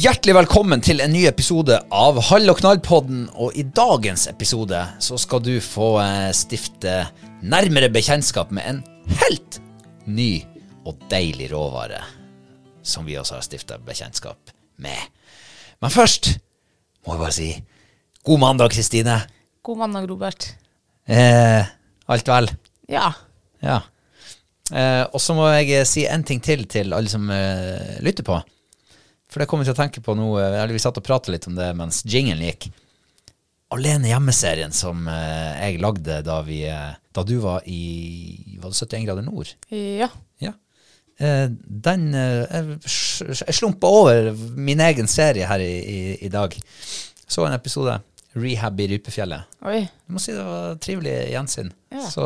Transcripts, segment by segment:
Hjertelig velkommen til en ny episode av Hall og knall-podden. Og i dagens episode så skal du få eh, stifte nærmere bekjentskap med en helt ny og deilig råvare. Som vi også har stifta bekjentskap med. Men først må jeg bare si god mandag, Kristine. God mandag, Robert. Eh, alt vel? Ja. Ja. Eh, og så må jeg si en ting til til alle som eh, lytter på. For det kommer jeg til å tenke på nå, eller vi satt og pratet litt om det mens jinglen gikk. Alene hjemmeserien som eh, jeg lagde da, vi, eh, da du var i var det 71 grader nord. Ja. Ja. Eh, den jeg slumpa over min egen serie her i, i, i dag. Så en episode. Rehab i Rypefjellet. Oi. Jeg må si det var trivelig gjensyn. Ja. Så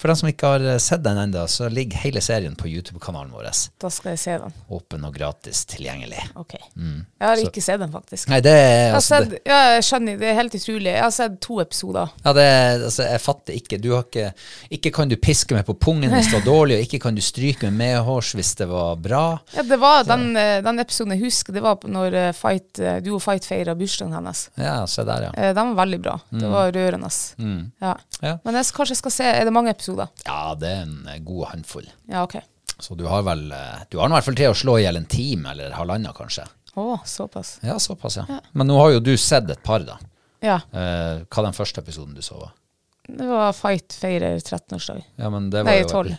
for dem som ikke har sett den ennå, så ligger hele serien på YouTube-kanalen vår. Da skal jeg se den. Åpen og gratis tilgjengelig. Ok. Jeg har ikke sett den, faktisk. Nei, det er Jeg har altså, sett, det, ja, jeg skjønner, det er helt utrolig. Jeg har sett to episoder. ja, det, altså, Jeg fatter ikke. Du har ikke Ikke kan du piske meg på pungen hvis det var dårlig, og ikke kan du stryke meg medhårs hvis det var bra. Ja, det var den, eh, den episoden jeg husker, det var når eh, Fight, eh, du og Fight feira bursdagen hennes. Ja, se der, ja. Den var veldig bra. Det var rørende. Ja. Ja. Men jeg, kanskje jeg skal se Er det mange episoder? Ja, det er en eh, god håndfull. Ja, ok. Så du har vel eh, Du har i hvert fall til å slå i hjel en time eller halvannen, kanskje. Å, såpass. Ja, såpass, ja. Men nå har jo du sett et par, da. Ja. Eh, hva den første episoden du så? Det var Fight feirer 13-årsdag. Ja, men det var Nei, jo 12.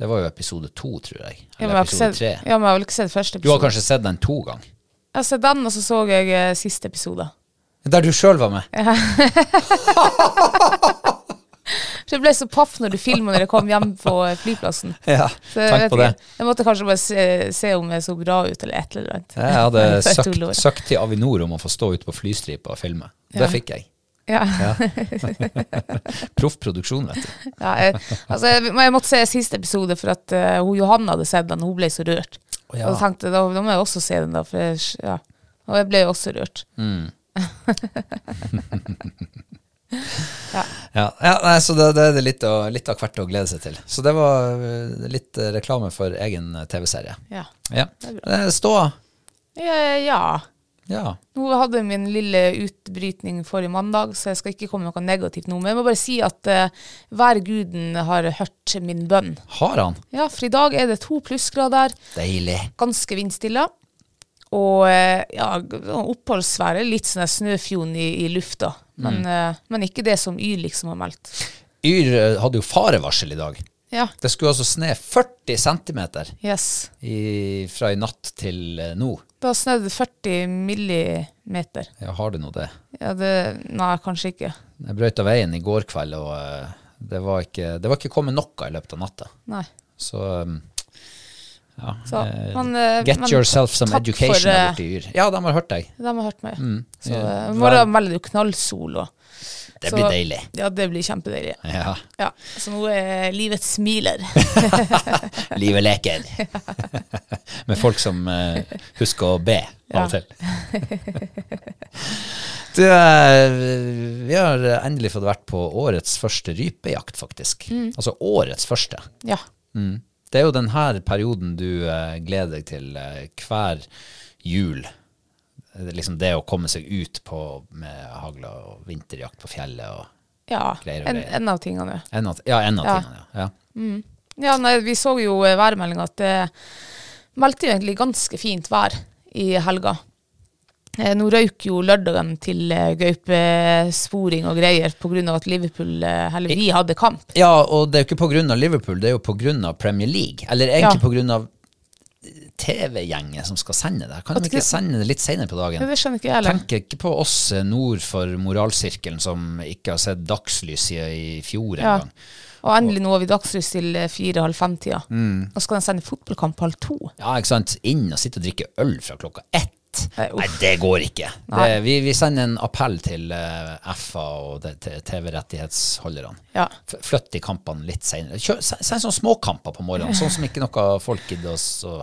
Det var jo episode to, tror jeg. Eller ja, episode sett- tre. Ja, men jeg har vel ikke sett første Du har kanskje sett den to ganger? Jeg har sett den, og så så jeg eh, siste episode. Der du sjøl var med? Så jeg ble så paff når du filma når jeg kom hjem på flyplassen. Ja, Så jeg, på det. ikke. jeg måtte kanskje bare se, se om jeg så bra ut, eller et eller annet. Jeg hadde sagt søkt, søkt til Avinor om å få stå ute på flystripa og filme. Det Ja. fikk jeg. Ja. Proff produksjon, vet du. Ja, jeg, altså, jeg, jeg måtte se siste episode, for at uh, hun Johanne hadde sett den, og hun ble så rørt. Å, ja. Og jeg tenkte, da, da må jeg også se den, da. For jeg, ja. Og jeg ble jo også rørt. Ja, ja nei, så det, det er litt, å, litt av hvert å glede seg til. Så det var eh, litt eh, reklame for egen eh, TV-serie. Ja. Ja. Ståa. Ja, ja. Ja. Nå hadde jeg min lille utbrytning forrige mandag, så jeg skal ikke komme med noe negativt nå. Men jeg må bare si at uh, hver guden har hørt min bønn. Har han? Ja, for i dag er det to plussgrader, Deilig. ganske vindstille. Og eh, ja, oppholdsværet, litt sånn snøfjon i, i lufta. Men, Mm. eh, men ikke det som Yr liksom har meldt. Yr eh, hadde jo farevarsel i dag. Ja. Det skulle altså sne 40 cm Yes. i, fra i natt til nå. Det har snødd 40 millimeter. Ja, har det nå det? Ja, det Nei, kanskje ikke. Jeg brøt av veien i går kveld, og det var ikke, det var ikke kommet noe i løpet av natta. Nei. Så um, ja. Så, eh, men, eh, get men yourself some education for, der eh, dyr. Ja, de har hørt deg. De har hørt meg. Så Ja. eh, i morgen melder du knallsol. Og, Det så- blir deilig. Ja, det blir kjempedeilig. Ja. Ja, Så nå er livet smiler. Livet leker. Med folk som uh, husker å be av og Ja. til. du, eh, vi har endelig fått vært på årets første rypejakt, faktisk. Mm. Altså årets første. Ja. Mm. Det er jo denne perioden du eh, gleder deg til eh, hver jul. Det Liksom det å komme seg ut på med hagla og vinterjakt på fjellet og ja. Greier og En, greier. en av tingene, en av, Ja, en av Ja. tingene. Ja. mm. Ja, nei, vi så jo eh, værmeldinga at det meldte jo egentlig ganske fint vær i helga. Eh, nå røyk jo lørdagen til eh, gaupesporing og greier pga. at Liverpool eh, Eller vi hadde kamp. Ja, og det er jo ikke pga. Liverpool, det er jo pga. Premier League. Eller egentlig Ja. av TV-gjengen som skal sende det. Kan de ikke sende det litt senere på dagen? det skjønner ikke jeg heller. Tenker ikke på oss nord for moralsirkelen som ikke har sett dagslys i fjor Ja. engang. Og endelig nå har vi dagslys til eh, fire-halv fem-tida. Mm. Og skal de sende fotballkamp halv to? Ja, ikke sant. Inn og sitte og drikke øl fra klokka ett. Nei. Nei, det går ikke. Det, vi, vi sender en appell til uh, FA og TV-rettighetsholderne. Ja. Flytt de kampene litt senere. Kjør, Send sånne småkamper på morgenen, sånn som ikke noe folk gidder å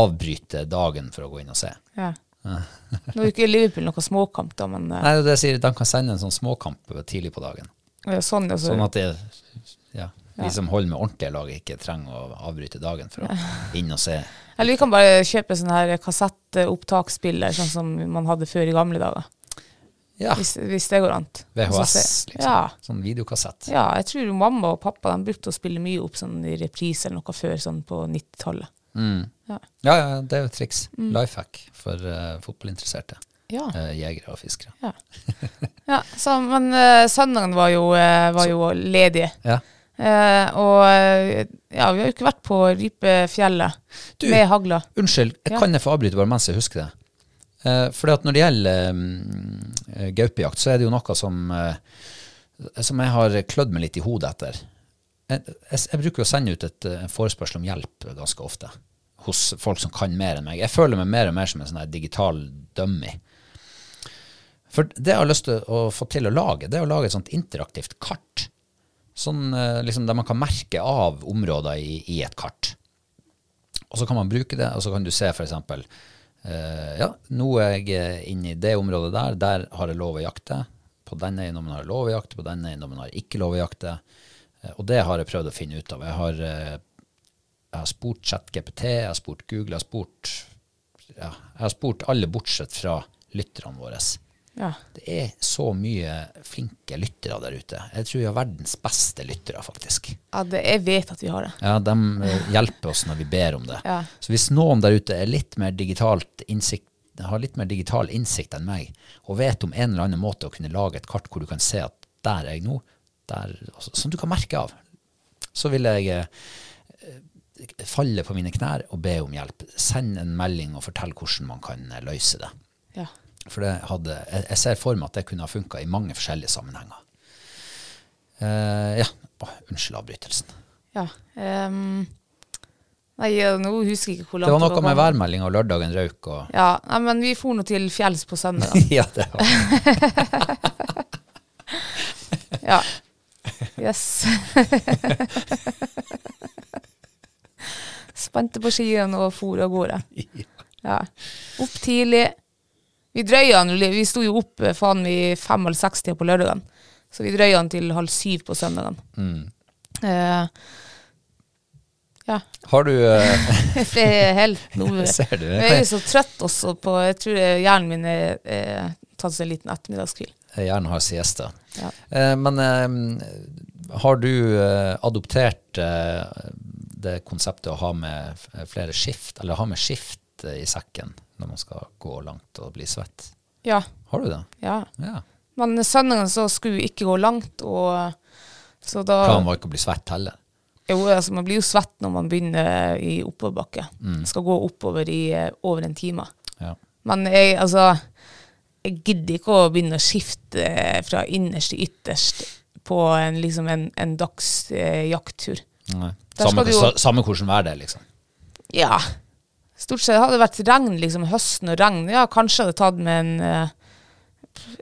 avbryte dagen for å gå inn og se. ja. Nå er jo ikke Liverpool noe småkamp, da, men uh, Nei, det er sier, De kan sende en sånn småkamp tidlig på dagen. ja, sånn, altså, Sånn at det, ja, vi som holder med ordentlige lag, ikke trenger å avbryte dagen for å inn og se. Eller vi kan bare kjøpe sånn her kassettopptaksspiller, sånn som man hadde før i gamle dager. Ja, Hvis, hvis det går an. VHS, liksom. Ja. Sånn videokassett. ja, jeg tror mamma og pappa de brukte å spille mye opp sånn i reprise eller noe før, sånn på 90-tallet. Ja, ja, det er jo et triks. Life hack for uh, fotballinteresserte. Ja. Uh, jegere og fiskere. Ja. ja så, men uh, søndagen var jo, uh, var jo ledige. Ja. Eh, og eh, ja, vi har jo ikke vært på Rypefjellet Du- med hagla. Unnskyld, jeg kan jeg få avbryte bare mens jeg husker det? Eh, fordi at når det gjelder um, gaupejakt, så er det jo noe som, uh, som jeg har klødd meg litt i hodet etter. Jeg, jeg, jeg bruker å sende ut et, eh, en forespørsel om hjelp ganske ofte hos folk som kan mer enn meg. Jeg føler meg mer og mer som en sånn digital dummy. For det jeg har lyst til å få til å lage, det er å lage et sånt interaktivt kart. Sånn eh, liksom der man kan merke av områder i, i et kart. Og så kan man bruke det, og så kan du se for eksempel eh, ja, nå er jeg eh, inne i det området der, der har jeg lov å jakte. På denne eiendommen har jeg lov å jakte, på denne eiendommen har jeg ikke lov å jakte. Uh, og det har jeg prøvd å finne ut av. Jeg har, uh, jeg har spurt ChatGPT, jeg har spurt Google, jeg har spurt, ja, jeg har spurt alle bortsett fra lytterne våre. Ja. Det er så mye flinke lyttere der ute. Jeg tror vi har verdens beste lyttere, faktisk. ja, det, jeg vet at vi har det. Ja, de eh, hjelper oss når vi ber om det. Ja. Så hvis noen der ute litt mer innsikt, har litt mer digital innsikt enn meg, og vet om en eller annen måte å kunne lage et kart hvor du kan se at der er jeg nå, der, som du kan merke av, så vil jeg eh, falle på mine knær og be om hjelp. Send en melding og fortell hvordan man kan eh, løse det. Ja. For det hadde, jeg, ser for meg at det kunne ha funka i mange forskjellige sammenhenger. Uh, ja, oh, unnskyld avbrytelsen. ja. Um, nei, nå husker jeg ikke hvor langt Det var noe med værmeldinga og lørdagen røyk og Ja, nei, men vi for nå til fjells på søndag. Ja, det var Ja. Yes. Spente på skiene og for av gårde. Ja. Opp tidlig. Vi drøya den, vi sto jo opp eh, faen i fem eller seks tider på lørdagen. Så vi drøya den til halv syv på søndagen. Uh, ja. Har du uh... Det er helt noe. Ser du? Jeg er så trøtt også på Jeg tror eh, hjernen min har eh, tatt seg en liten ettermiddagskvil. Gjerne har siesta. Ja. Eh, men eh, har du eh, adoptert eh, det konseptet å ha med flere skift, eller ha med skift eh, i sekken når man skal gå langt og bli svett? Ja. Har du det? ja. Ja. Men søndagen så skulle vi ikke gå langt, og så da Planen var ikke å bli svett heller. Jo, altså Man blir jo svett når man begynner i oppoverbakke. Skal gå oppover i eh, over en time. Ja. Men jeg, altså Jeg gidder ikke å begynne å skifte eh, fra innerst til ytterst på en, liksom en, en dags eh, jakttur. Samme, jo- samme hvordan vær det er, liksom. Ja. Stort sett hadde det vært regn, liksom høsten og regn. Ja, kanskje hadde tatt med en eh,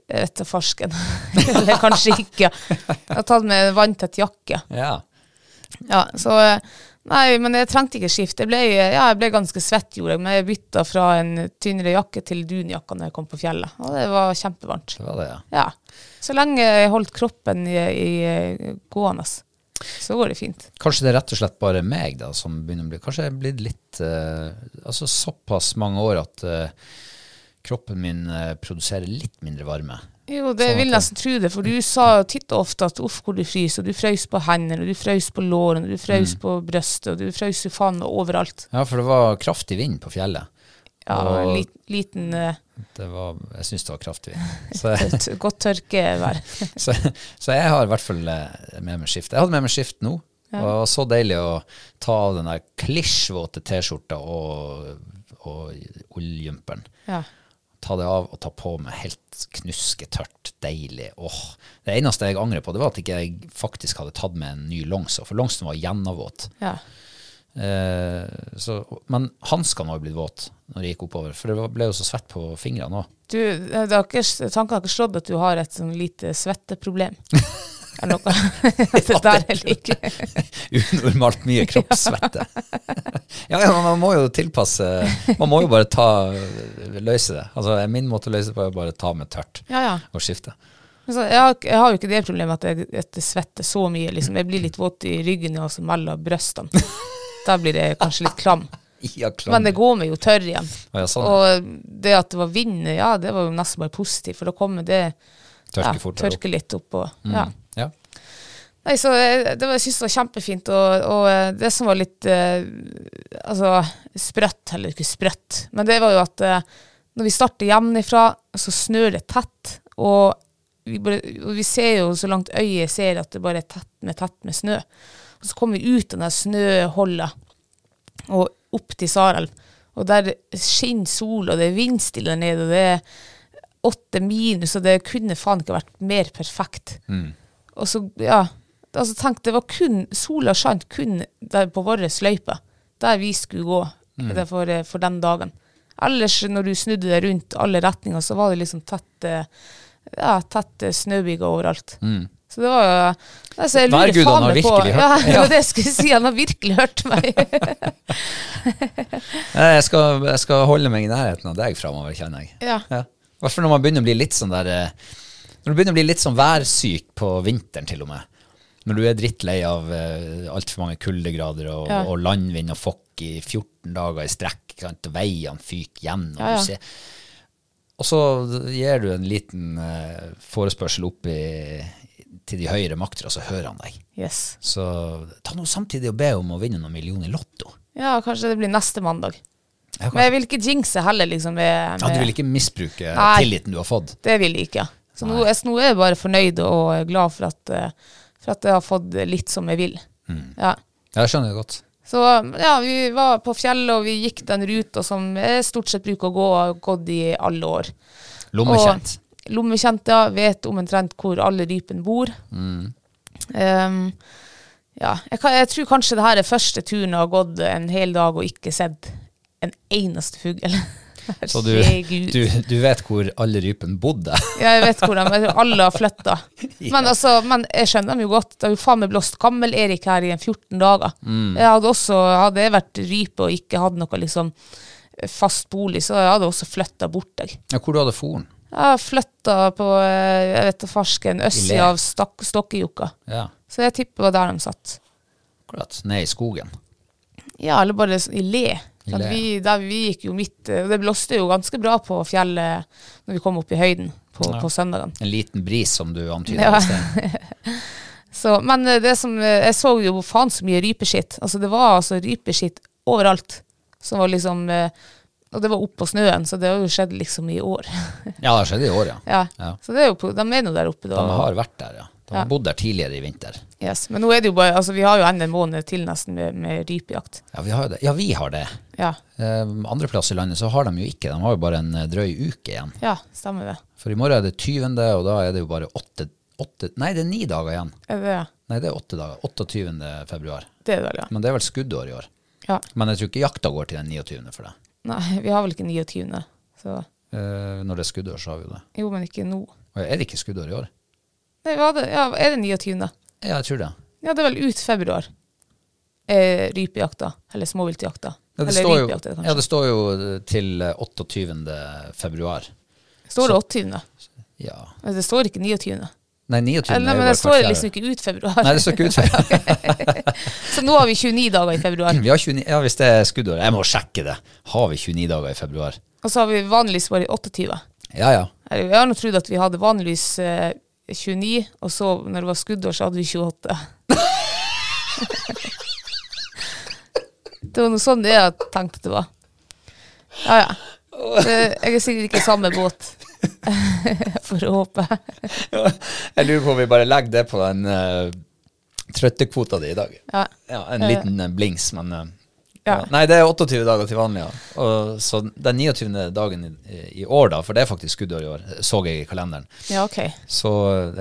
Jeg vet da farsken. Eller kanskje ikke. Jeg hadde tatt med en vanntett jakke. Ja. Ja, så eh, Nei, men jeg trengte ikke skifte. Jeg ble, ja, jeg ble ganske svett, gjorde jeg. Men jeg bytta fra en tynnere jakke til dunjakke når jeg kom på fjellet. Og det var kjempevarmt. Det var det, ja. Ja. Så lenge jeg holdt kroppen i, i eh, gående, så går det fint. Kanskje det er rett og slett bare meg da, som begynner å bli Kanskje jeg er blitt litt uh, Altså såpass mange år at uh, kroppen min uh, produserer litt mindre varme. Jo, det Sånn vil jeg nesten tro det, for du sa jo titt og ofte at uff, hvor du fryser, og du frøys på hendene, og du frøys på lårene, og du frøys Mm. på brøstet, og du frøys jo faen meg overalt. Ja, for det var kraftig vind på fjellet. Ja, Og- lit, liten eh, Det var, jeg syns det var kraftig. Så, godt tørkevær. så, så jeg har i hvert fall eh, med meg skift. Jeg hadde med meg skift nå. Og det var så deilig å ta av den der klisjvåte T-skjorta og, og ulljumperen. Ja. Ta det av og ta på meg helt knusketørt, deilig. Åh. Det eneste jeg angrer på, det var at ikke jeg faktisk hadde tatt med en ny longs, for longsen var gjennomvåt. ja. Eh, så, men hanskene var blitt våt når jeg gikk oppover, for det ble jo så svett på fingrene òg. Du, det har ikke, tanken har ikke slått at du har et sånn lite svetteproblem. Eller noe. det der er like. Unormalt mye kroppssvette. ja, ja, man må jo tilpasse Man må jo bare ta løse det. Altså, Min måte å løse det på er bare ta med tørt Ja, ja. og skifte. Så jeg, har, jeg har jo ikke det problemet at jeg, at jeg svetter så mye. Liksom. Jeg blir litt våt i ryggen og altså mellom brystene. Da blir det kanskje litt klam. Ja. Men det går meg jo tørr igjen. Ja, sånn. Og det at det var vind, ja, det var jo nesten bare positivt, for da kommer det Tørke ja, tørke litt opp. Og, ja. Ja. Nei, så jeg, det var, jeg syns det var kjempefint, og, og eh, det som var litt eh, altså, sprøtt, eller ikke sprøtt, men det var jo at eh, når vi starter hjemmefra, så snør det tett, og vi, bare, og vi ser jo så langt øyet ser at det bare er tett med tett med snø. Så kom vi ut av den snøholdet og opp til Sarelv, og der skinner sola, og det er vindstille der nede, og det er åtte minus, og det kunne faen ikke vært mer perfekt. Og så, ja, altså tenk, det var kun, sola skjant kun der på våre løype, der vi skulle gå mm. for, eh, for den dagen. Ellers, når du snudde deg rundt alle retninger, så var det liksom tett, eh, ja, tett eh, snøbyger overalt. Så det var jo altså, jeg lurer faen meg på- hørt Ja, det skal jeg si. Han har virkelig hørt meg. Jeg skal, jeg skal holde meg i nærheten av deg framover, kjenner jeg. ja. Ja. Hvert fall når man begynner å bli litt sånn der eh, Når du begynner å bli litt sånn værsyk på vinteren, til og med. Når du er drittlei av uh, altfor mange kuldegrader og, Ja. og landvind og fokk i 14 dager i strekk, og veiene fyker gjennom. Ja, ja. Du ser. Og så gir du en liten uh, forespørsel opp i, til de høyere makter, og så hører han deg. Yes. Så ta nå samtidig og be om å vinne noen millioner i Lotto. Ja, kanskje det blir neste mandag. Ja, Men jeg vil ikke jinxe heller, liksom. Med, Ja, du vil ikke misbruke Nei. tilliten du har fått? Det vil jeg ikke. Så nå, jeg, nå er jeg bare fornøyd og glad for at, eh, for at jeg har fått litt som jeg vil. Mm. Ja, jeg skjønner det godt. Så ja, vi var på fjellet, og vi gikk den ruta som jeg stort sett bruker å gå, og har gått i alle år. Lommekjent. Og lommekjent, ja. Vet omtrent hvor alle rypene bor. Mm. Um, ja, jeg, kan, jeg tror kanskje det her er første turen jeg har gått en hel dag og ikke sett en eneste fugl. Så du, du, du vet hvor alle rypene bodde? Ja, jeg vet hvor de. Alle har flytta. Men, altså, men jeg skjønner dem jo godt. Det har jo faen meg blåst gammel-Erik her i en 14 dager. Mm. Jeg hadde også, hadde jeg vært rype og ikke hatt noe liksom fast bolig, så jeg hadde også flytta bort deg. Ja, hvor du hadde foren? Jeg har flytta på eh, jeg vet farsken, øst østsida av Stok Stokkejokka. Ja, Så jeg tipper det var der de satt. akkurat. Ned i skogen. Ja, eller bare i le. I le. Vi, der vi gikk jo midt eh, og Det blåste jo ganske bra på fjellet når vi kom opp i høyden på, Ja. på søndagen. En liten bris, som du antyder. Ja. i sted. Så, men eh, det som, jeg så jo faen så mye rypeskitt. Altså det var altså rypeskitt overalt. Som var liksom Og det var oppå snøen, så det har jo skjedd liksom i år. Ja, det har skjedd i år, ja. ja. Ja. Så det er jo på, de er nå der oppe, da. De har vært der, ja. De har bodd der tidligere i vinter. Yes. Men nå er det jo bare, altså vi har jo enda en måned til nesten med, med rypejakt. Ja, vi har, det. ja, vi har det. Ja. Eh, andre plasser i landet så har de jo ikke. De har jo bare en eh, drøy uke igjen. ja, stemmer det. For i morgen er det 20., og da er det jo bare åtte, åtte Nei, det er ni dager igjen. Er det? Nei, det er åtte dager. 28. februar. Det er det vel, ja. Men det er vel skuddår i år. ja. Men jeg tror ikke jakta går til den 29. for det. Nei, vi har vel ikke 29. Så Eh, når det er skuddår, så har vi jo det. jo, men ikke nå. Er det ikke skuddår i år? Nei, det? Ja, er det 29.? Ja, jeg tror det. Ja, det er vel ut februar. Eh, rypejakta. Eller småviltjakta. Ja, eller rypejakta, kanskje. ja, det står jo eh, til eh, 28. februar. står det 28.? Ja. Det står ikke 29. Nei, 29. Eller, er men det står hvert liksom ikke ut februar. Nei, det står ikke ut februar. Så nå har vi 29 dager i februar. Vi har 29, ja, hvis det er skuddår. Jeg må sjekke det. Har vi 29 dager i februar? Og så har vi vanligvis bare 28. Ja, ja. Jeg har nå trodd at vi hadde vanligvis eh, 29, og så når det var skuddår, så hadde vi 28. det var noe sånn det jeg tenkte det var. Ja, ja. Det, jeg er sikkert ikke i samme båt. For å håpe. Jeg lurer på om vi bare legger det på den uh, trøttekvota di i dag. Ja. Ja, en liten uh, blings, men uh, Ja. Nei, det er 28 dager til vanlig. Og, så den 29. dagen i, i år, da, for det er faktisk skuddår i år, så jeg i kalenderen. ja, ok. Så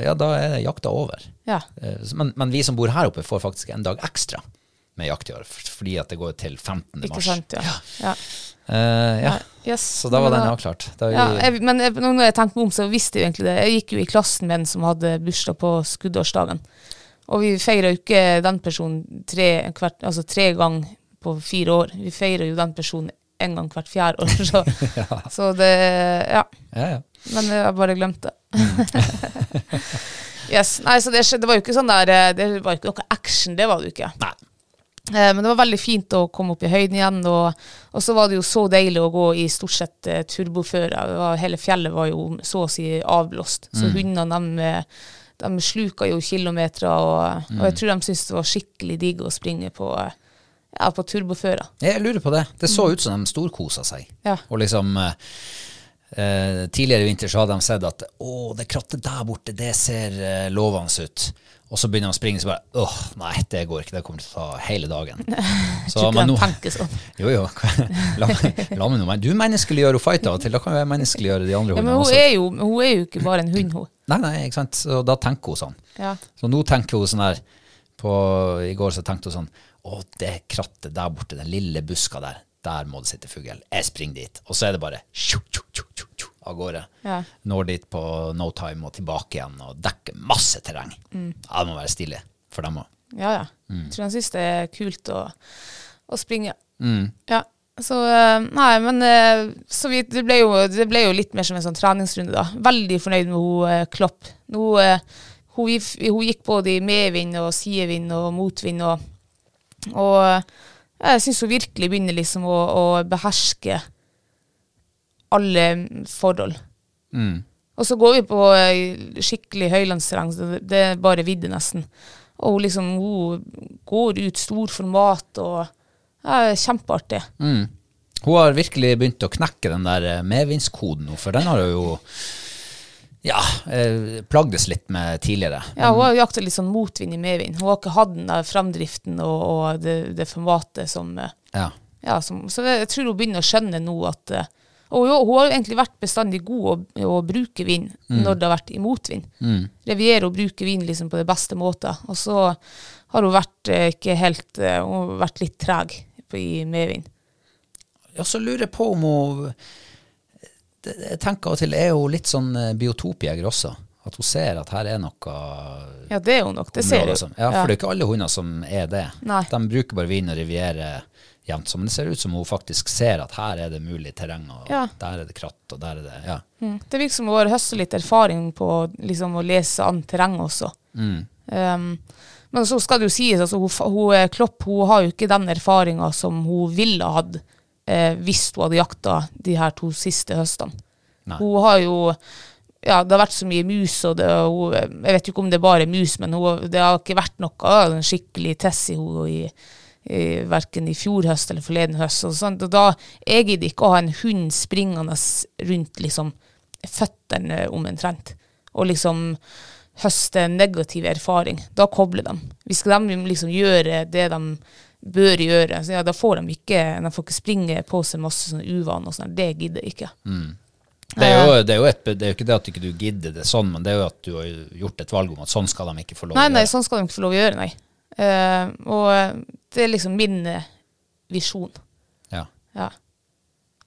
ja, da er jakta over. Ja. Eh, Men, men vi som bor her oppe, får faktisk en dag ekstra med jakt i år, fordi at det går til 15. Ikke mars. sant, ja. ja. Eh, ja. Yes. Så da var den avklart. Da Ja, jeg, men jeg, når jeg tenker meg om, så visste jeg jo egentlig det. Jeg gikk jo i klassen med en som hadde bursdag på skuddårsdagen. Og vi feira jo ikke den personen tre, hvert, altså tre ganger på fire år. Vi feirer jo den personen en gang hvert fjerde år. Så, så det Ja. ja, ja. Men jeg bare glemte det. yes. Nei, så det, det var jo ikke sånn der eh, Det var ikke noe action, det var det jo ikke. Nei. Eh, Men det var veldig fint å komme opp i høyden igjen, og, og så var det jo så deilig å gå i stort sett eh, turboføre. Var- Hele fjellet var jo så å si avblåst, så hundene de, eh, de sluka jo kilometer, og, og jeg tror de syntes det var skikkelig digg å springe på, ja, på turboføre. Jeg lurer på det. Det så ut som de storkosa seg. Ja. Og liksom eh, Tidligere i vinter så hadde de sett at å, det krattet der borte, det ser eh, lovende ut. Og så begynner de å springe, så bare åh, nei, det går ikke, det kommer til å ta hele dagen. Så, men nå- sånn. Jo, jo. La, la meg nå men Du menneskeliggjør jo fighta til, da kan jo jeg menneskeliggjøre de andre Ja, men hundene hun også. er, jo, hun er jo ikke bare en hund, hun. Nei, nei, ikke sant. Så da tenker hun sånn. Ja. Så nå tenker hun sånn her på, I går så tenkte hun sånn Å, det krattet der borte, den lille buska der, der må det sitte fugl. Jeg springer dit. Og så er det bare tju, tju, tju, tju, tjo, av gårde. Ja. Når dit på no time og tilbake igjen og dekker masse terreng. Mm. Ja, det må være stilig for dem òg. Ja, ja. Mm. Jeg tror de syns det er kult å, å springe. Ja. Så eh, Nei, men eh, så vi, det, ble jo, det ble jo litt mer som en sånn treningsrunde, da. Veldig fornøyd med hun eh, Klopp. Nå, hun, hun gikk både i medvind og sidevind og motvind, og, og jeg syns hun virkelig begynner liksom å, å beherske alle forhold. Og så går vi på eh, skikkelig høylandsterreng, det, er bare vidde nesten. Og hun liksom, hun går ut stor format og ja, kjempeartig. Mm. Hun har virkelig begynt å knekke den der eh, medvindskoden nå, for den har hun jo ja, eh, plagdes litt med tidligere. Ja, hun har jakta litt sånn motvind i medvind. Hun har ikke hatt den der framdriften og, og det, det formatet som Ja. ja, som, Så jeg tror hun begynner å skjønne nå at Og hun, hun har jo egentlig vært bestandig god å, å bruke vind når det har vært i motvind. Reviere og bruke vind liksom på det beste måten. Og så har hun vært eh, ikke helt eh, Hun har vært litt treg i medvind. Ja, så lurer jeg på om hun Jeg tenker av og til er hun litt sånn eh, biotopjeger også. At hun ser at her er noe Ja, det er hun nok. Det ser hun. Ja, for det er ikke alle hunder som er det. Nei. De bruker bare vin og riviere jevnt. Så, men det ser ut som hun faktisk ser at her er det mulig terreng, og Ja. der er det kratt, og der er det Ja. Mm. Det virker som hun har høstet litt erfaring på liksom, å lese an terreng også. Um, men så skal det jo sies, altså, hun, hun, Klopp hun har jo ikke den erfaringa som hun ville hatt eh, hvis hun hadde jakta de her to siste høstene. Nei. Hun har jo ja, det har vært så mye mus, og det, hun, jeg vet ikke om det er bare mus, men hun, det har ikke vært noe skikkelig tess i henne i, i, verken i fjor høst eller forleden høst. Og, sånt. og da, jeg gidder ikke å ha en hund springende rundt liksom føttene omtrent. Og liksom høste negativ erfaring. Da kobler de. Hvis de liksom gjøre det de bør gjøre, så ja, da får de ikke De får ikke springe på seg masse sånne uvaner og sånn. Det gidder jeg ikke. Det er, jo, det, er et, det er jo ikke det at du ikke gidder det sånn, men det er jo at du har gjort et valg om at sånn skal de ikke få lov å nei, nei, sånn skal de ikke få lov å gjøre, nei. Eh, og det er liksom min uh, visjon. Ja. Ja.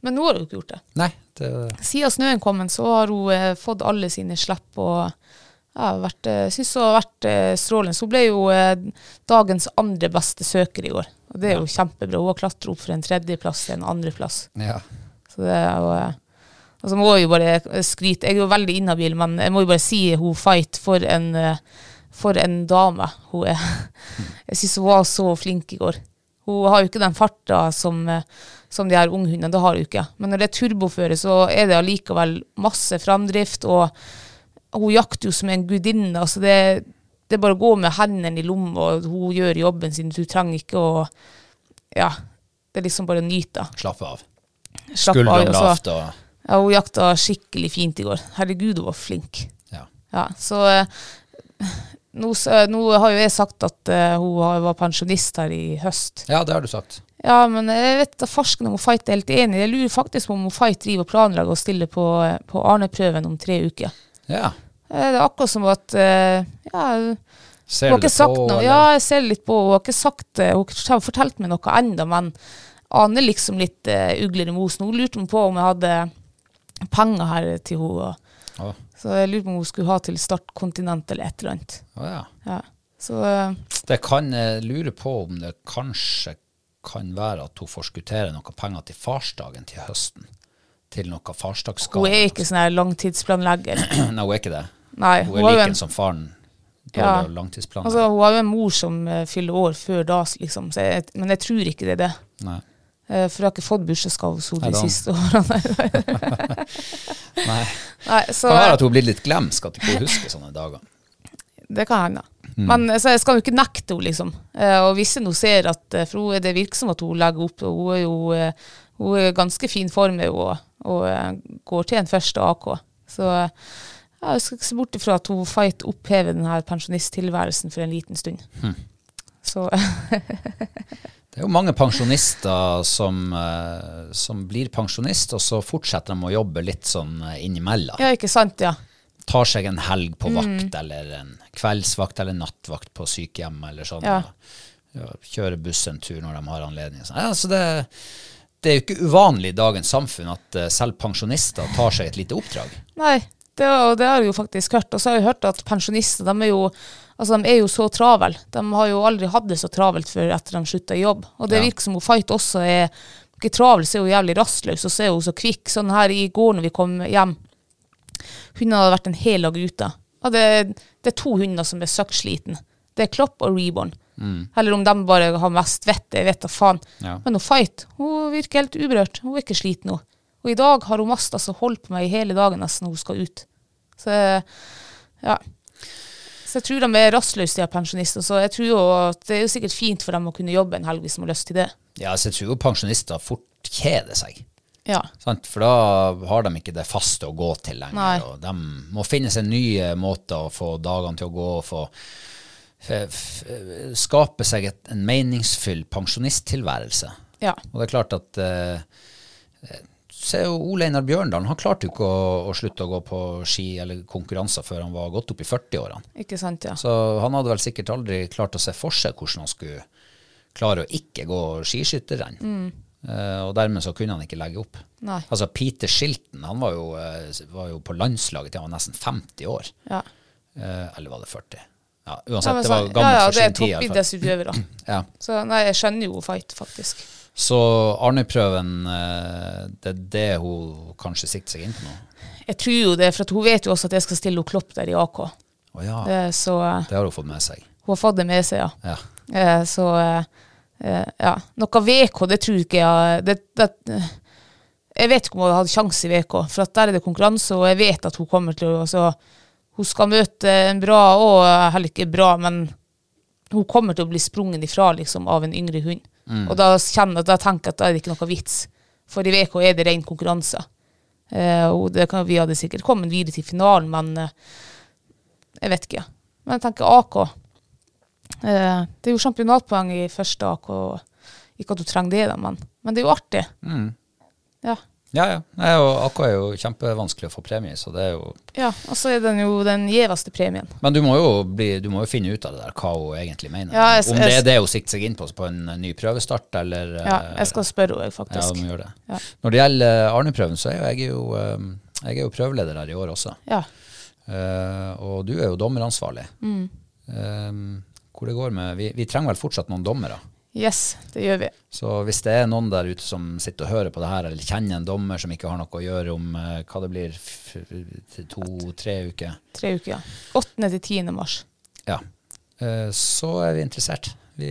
Men nå har hun ikke gjort det. Nei, det, Siden snøen kom, så har hun uh, fått alle sine slipp og ja, vært, synes hun har vært strålende. Så hun ble jo dagens andre beste søker i år. Og det er jo kjempebra. Hun har klatra opp for en tredjeplass til en andreplass. ja. Så det er jo eh, Og så må jeg jo bare skryte. Jeg er jo veldig inhabil, men jeg må jo bare si hun Fight for en, eh, for en dame hun er. Jeg syns hun var så flink i går. Hun har jo ikke den farta som, eh, som de her unghundene, det har hun ikke. Men når det er turboføre, så er det allikevel masse framdrift, og hun jakter jo som en gudinne. Altså det, det er bare å gå med hendene i lomma, og hun gjør jobben sin. Du trenger ikke å Ja. Det er liksom bare å nyte. Slapp av. Slapp av, og så- lavt og ja, hun jakta skikkelig fint i går. Herregud, hun var flink. ja. Ja, så eh, nå, eh, nå har jo jeg sagt at uh, hun var pensjonist her i høst. ja, det har du sagt. Ja, men jeg vet da farsken om hun Fight er helt enig. Jeg lurer faktisk på om hun Fight driver og planlegger å stille på, eh, på Arne-prøven om tre uker. Ja. Det er akkurat som at uh, ja, Ser hun har ikke sagt på? noe. eller? Ja, jeg ser litt på. Hun har ikke sagt. Hun har fortalt meg noe ennå, men aner liksom litt uh, ugler i mosen. Hun lurte på om jeg hadde penger her til henne. og- Å, Så jeg lurte på om hun skulle ha til Startkontinent eller et eller annet. Oh, ja. Ja. Så eh, Det kan jeg lure på om det kanskje kan være at hun forskutterer noe penger til farsdagen til høsten. Til noe farsdagsgave. hun er ikke sånn her langtidsplanlegger. Nei, hun er ikke det. Nei, Hun hun er like en, som faren. Ja. Altså, hun har jo en mor som eh, fyller år før da, liksom. Så jeg, men jeg tror ikke det er det. Nei. Eh, for jeg har ikke fått bursdagsgave de siste årene. Nei. Nei, så Kan være at hun blir litt glemsk, at hun ikke husker sånne dager. det kan hende. Mm. Men eh, så jeg skal jo ikke nekte henne, liksom. Eh, og hvis nå ser at For hun, det virker som at hun legger opp, hun er jo hun er ganske fin form og, og går til en første AK. Så jeg skal ikke se bort ifra at hun fight opphever denne pensjonisttilværelsen for en liten stund. Mm. Så Det er jo mange pensjonister som, eh, som blir pensjonist, og så fortsetter de å jobbe litt sånn eh, innimellom. Ja, ikke sant, ja. Tar seg en helg på Mm. vakt, eller en kveldsvakt eller nattvakt på sykehjem, eller sånn. Ja. Ja, kjører buss en tur når de har anledning. Ja, så det, det er jo ikke uvanlig i dagens samfunn at eh, selv pensjonister tar seg et lite oppdrag. Nei, det, og det har jeg jo faktisk hørt. Og så har jeg hørt at pensjonister de er jo, altså, de er jo så travel. De har jo aldri hatt det så travelt før etter de slutta i jobb. Og det Ja. virker som hun Fight også er ikke travel, så er hun jævlig rastløs, og så er hun så kvikk. Sånn her i går når vi kom hjem, hundene hadde vært en hel dag ute. Og det, det er to hunder som er søkksliten. Det er Klopp og Reborn. Eller om de bare har mest vett, jeg vet da faen. Ja. Men hun Fight hun virker helt uberørt. Hun er ikke sliten nå. Og i dag har hun mast altså holdt på meg i hele dagen nesten når hun skal ut. Så ja. Så jeg tror de er rastløse, de pensjonister. Så jeg tror jo at det er jo sikkert fint for dem å kunne jobbe en helg hvis de har lyst til det. Ja, så jeg tror jo pensjonister fort kjeder seg. Ja. Sant? For da har de ikke det faste å gå til lenger. Nei. Og de må finne seg nye måter å få dagene til å gå og få skape seg et, en meningsfull pensjonisttilværelse. Ja. Og det er klart at eh, Se Ole Einar Bjørndalen. Han klarte jo ikke å, å slutte å gå på ski eller konkurranser før han var godt opp i 40-årene. Ikke sant, ja. Så han hadde vel sikkert aldri klart å se for seg hvordan han skulle klare å ikke gå skiskytterrenn. Eh, og dermed så kunne han ikke legge opp. Nei. Altså Peter Shilton han var jo, eh, var jo på landslaget til han var nesten 50 år. Ja. Uh, eller var det 40? Ja, Ja, uansett, det så- var ja, gammelt ja, for det er sin tid. Ja, det er toppidrettsutøvere. Ja. Så nei, jeg skjønner jo fight, faktisk. Så Arne-prøven, eh, det er det hun kanskje sikter seg inn på nå? Jeg tror jo det, for at hun vet jo også at jeg skal stille henne Klopp der i AK. Oh, ja, det, Så eh, det har hun fått med seg. hun har fått det med seg, ja. Ja. Eh, Så eh, eh, ja. Noe VK, det tror ikke jeg det, det, Jeg vet ikke om hun hadde sjanse i VK, for at der er det konkurranse, og jeg vet at hun kommer til å så, Hun skal møte en bra, og heller ikke bra, men hun kommer til å bli sprungen ifra liksom, av en yngre hund. Og da, kjenner, jeg tenker at da er det ikke noe vits. For i VK er det ren konkurranse. Eh, og det kan, vi hadde sikkert kommet videre til finalen, men eh, Jeg vet ikke. Men jeg tenker AK. Eh, det er jo championatpoeng i første AK. Ikke at du trenger det, da, men, men det er jo artig. Ja. Ja, ja. Nei, og AK er jo kjempevanskelig å få premie i, så det er jo ja. Og så er den jo den gjeveste premien. Men du må jo, bli, du må jo finne ut av det der, hva hun egentlig mener. Ja, jeg- Om det er det hun sikter seg inn på på en ny prøvestart, eller Ja, jeg skal spørre henne, Ja, faktisk. gjøre det. Ja. Når det gjelder eh, Arne-prøven, så er jeg jo, eh, jeg er jo prøveleder her i år også. Ja. Uh, og du er jo dommeransvarlig. Mm. Eh, hvor det går med Vi, vi trenger vel fortsatt noen dommere. Yes, det gjør vi. Så hvis det er noen der ute som sitter og hører på det her, eller kjenner en dommer som ikke har noe å gjøre om eh, hva det blir, to-tre uker, Tre uker, ja. 8. til 10. mars. ja, eh, så er vi interessert. Vi,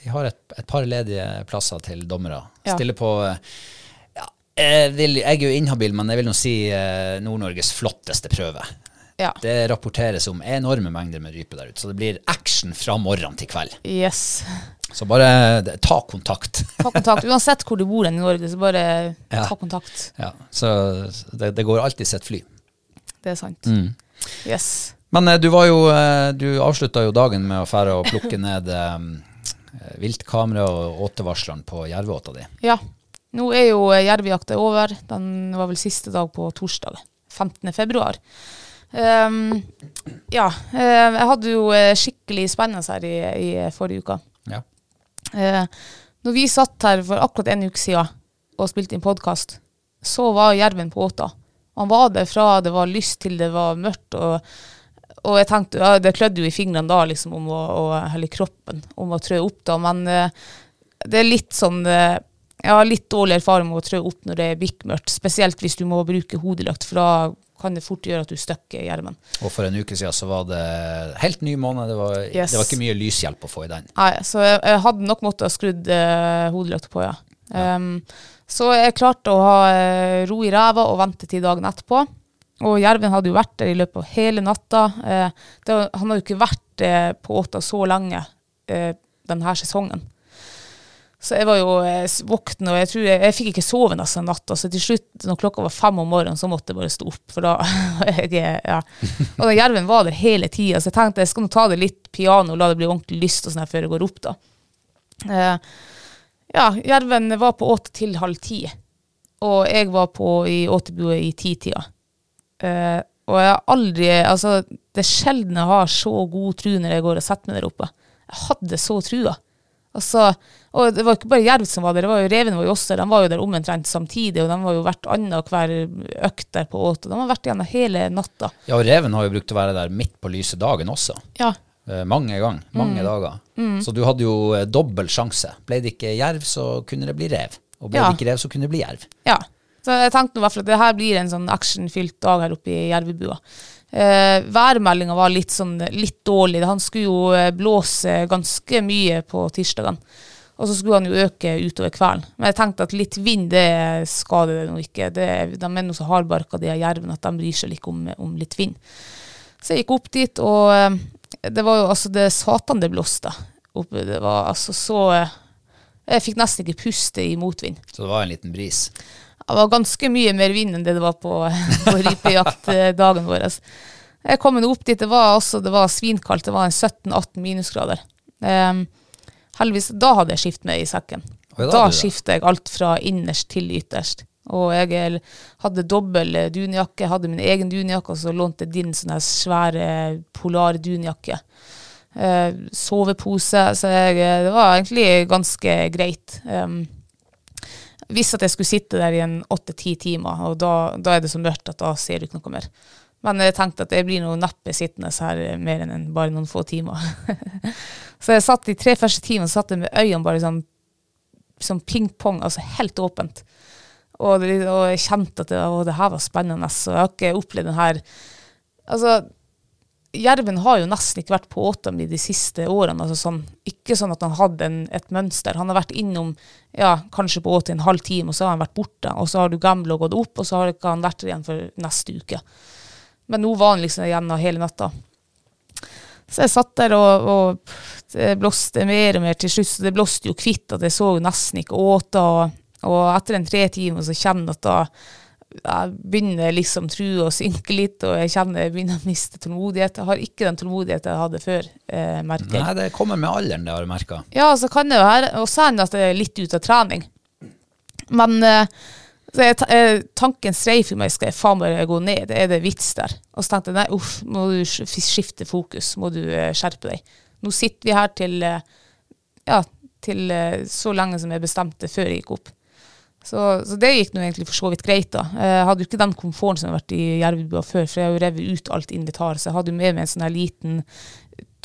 vi har et, et par ledige plasser til dommere. Ja. Stille på ja, jeg, vil, jeg er jo inhabil, men jeg vil nå si eh, Nord-Norges flotteste prøve. Ja. Det rapporteres om enorme mengder med rype der ute, så det blir action fra morgen til kveld. Yes. Så bare ta kontakt. Ta kontakt. Uansett hvor du bor i Norge, så bare Ja. ta kontakt. ja, så det, det går alltid sitt fly. Det er sant. Mm. Yes. Men eh, du var jo eh, Du avslutta jo dagen med å fære og plukke ned um, viltkamera og åtevarsleren på jerveåta di. Ja. Nå er jo eh, jervejakta over. Den var vel siste dag på torsdag. 15. februar. Ehm, ja. eh, jeg hadde jo eh, skikkelig spennende her i, i forrige uke. Ja. Uh, når vi satt her for akkurat en uke siden og spilte inn podkast, så var jerven på åta. Han var der fra det var lyst til det var mørkt. Og, og jeg tenkte, ja, det klødde jo i fingrene da, liksom, om å, og, eller kroppen, om å trø opp da. Men uh, det er litt sånn uh, Jeg har litt dårlig erfaring med å trø opp når det er bikkmørkt. Spesielt hvis du må bruke hodelykt, for da kan det fort gjøre at du støkker hjelmen. Og for en uke siden så var det helt ny måned. Det var, Yes. det var ikke mye lyshjelp å få i den. Nei, så jeg, jeg hadde nok måttet ha skrudd eh, hodelykta på, ja. Um, så jeg klarte å ha eh, ro i ræva og vente til dagen etterpå. Og jerven hadde jo vært der i løpet av hele natta. Eh, det, han hadde jo ikke vært eh, på åta så lenge eh, denne sesongen. Så jeg var jo eh, våken, og jeg tror jeg, jeg fikk ikke sove nesten natta. Så til slutt, når klokka var fem om morgenen, så måtte jeg bare stå opp. For da jeg, ja. Og den jerven var der hele tida, så jeg tenkte jeg skal nå ta det litt piano la det bli ordentlig lyst og sånn før jeg går opp, da. Eh, ja, jerven var på åtte til halv ti, og jeg var på i åtebua i titida. Eh, og jeg har aldri Altså, det er sjelden jeg har så god tru når jeg går og setter meg der oppe. Jeg hadde så trua. Altså, og det var ikke bare jerv som var der, det var jo reven var jo også der. De var jo der omtrent samtidig, og de var jo vært annenhver økt der på åte. De har vært igjen hele natta. Ja, og reven har jo brukt å være der midt på lyse dagen også. Ja. Eh, mange ganger. Mange dager. Så du hadde jo eh, dobbel sjanse. Ble det ikke jerv, så kunne det bli rev. Og ble Ja. det ikke rev, så kunne det bli jerv. Ja. Så jeg tenkte i hvert fall at det her blir en sånn actionfylt dag her oppe i Jervebua. Eh, værmeldinga var litt sånn litt dårlig. Han skulle jo eh, blåse ganske mye på tirsdagene. Og så skulle han jo øke utover kvelden. Men jeg tenkte at litt vind, det skader det nå ikke. Det, de er nå så hardbarka, de av jervene, at de bryr seg ikke om, om litt vind. Så jeg gikk opp dit, og eh, det var jo altså det satan det blåste. Det var altså så Jeg fikk nesten ikke puste i motvind. Så det var en liten bris. Det var ganske mye mer vind enn det det var på, på rypejaktdagen vår. Jeg kom opp dit, det var, også, det var svinkaldt, det var en 17-18 minusgrader. Um, heldigvis, da hadde jeg skift med i sekken. Oi, da da skifter jeg alt fra innerst til ytterst. Og jeg hadde dobbel dunjakke, jeg hadde min egen dunjakke, og så lånte jeg din sånne svære polar dunjakke. Eh, sovepose, så jeg, det var egentlig ganske greit. Um, visste at jeg skulle sitte der i en åtte-ti timer, og da, da er det så mørkt at da ser du ikke noe mer. Men jeg tenkte at jeg blir noe neppe sittende her mer enn bare noen få timer. så jeg satt de tre første timene satt jeg med øynene bare sånn, som ping-pong, altså helt åpent. Og, og jeg kjente at det, å, det her var spennende, så jeg har ikke opplevd den her Altså, Jerven har jo nesten ikke vært på åta i de siste årene. Altså sånn, ikke sånn at han hadde en, et mønster. Han har vært innom ja, kanskje på åtte, en halv time, og så har han vært borte. Og så har du gamle og gått opp, og så har ikke han vært der igjen for neste uke. Men nå var han liksom igjen hele natta. Så jeg satt der, og, og det blåste mer og mer til slutt. Så det blåste jo kvitt at jeg så jo nesten ikke åta. Og, og etter en tre timer så kjenner jeg at da jeg begynner liksom trua å synke litt, og jeg kjenner jeg begynner å miste tålmodighet. Jeg har ikke den tålmodigheten jeg hadde før, eh, merker jeg. Nei, det kommer med alderen, det har du merka. Ja, så kan det jo være, og særlig at jeg er litt ute av trening. Men eh, så jeg, eh, tanken streif i meg, skal jeg faen bare gå ned, er det vits der? Og så tenkte jeg, nei, uff, må du skifte fokus, må du eh, skjerpe deg. Nå sitter vi her til, eh, ja, til så lenge som jeg bestemte før jeg gikk opp. Så, så det gikk nå egentlig for så vidt greit, da. Jeg hadde jo ikke den komforten som jeg har vært i Jervebua før, for jeg har jo revet ut alt invitar, så jeg hadde jo med meg en sånn her liten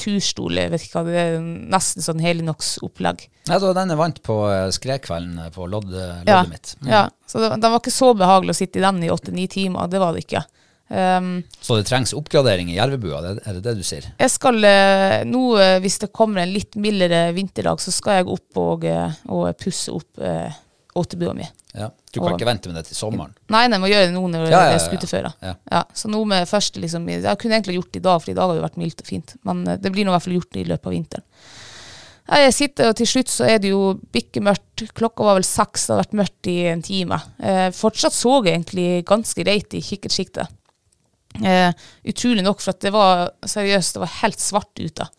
turstol, jeg vet ikke hva det er, nesten sånn Helinox-opplegg. Ja, var den jeg vant på eh, skredkvelden på loddet, loddet Ja, mitt. Mm. ja. Så det var ikke så behagelig å sitte i den i åtte-ni timer, det var det ikke. Um, Så det trengs oppgradering i Jervebua, er det det du sier? jeg skal eh, nå, eh, hvis det kommer en litt mildere vinterdag, så skal jeg opp og, eh, og pusse opp eh, åtebua mi. Ja. Du kan Og- ikke vente med det til sommeren? Nei, nei, må gjøre det nå når Ja, det er skuterføre. ja. Så nå med første liksom, Jeg kunne egentlig gjort det i dag, for i dag har det vært mildt og fint. Men eh, det blir nå i hvert fall gjort i løpet av vinteren. Jeg sitter, og til slutt så er det jo bikkemørkt. Klokka var vel seks, det har vært mørkt i en time. Eh, fortsatt så jeg egentlig ganske greit i kikkertsiktet. Eh, utrolig nok, for at det var seriøst, det var helt svart ute.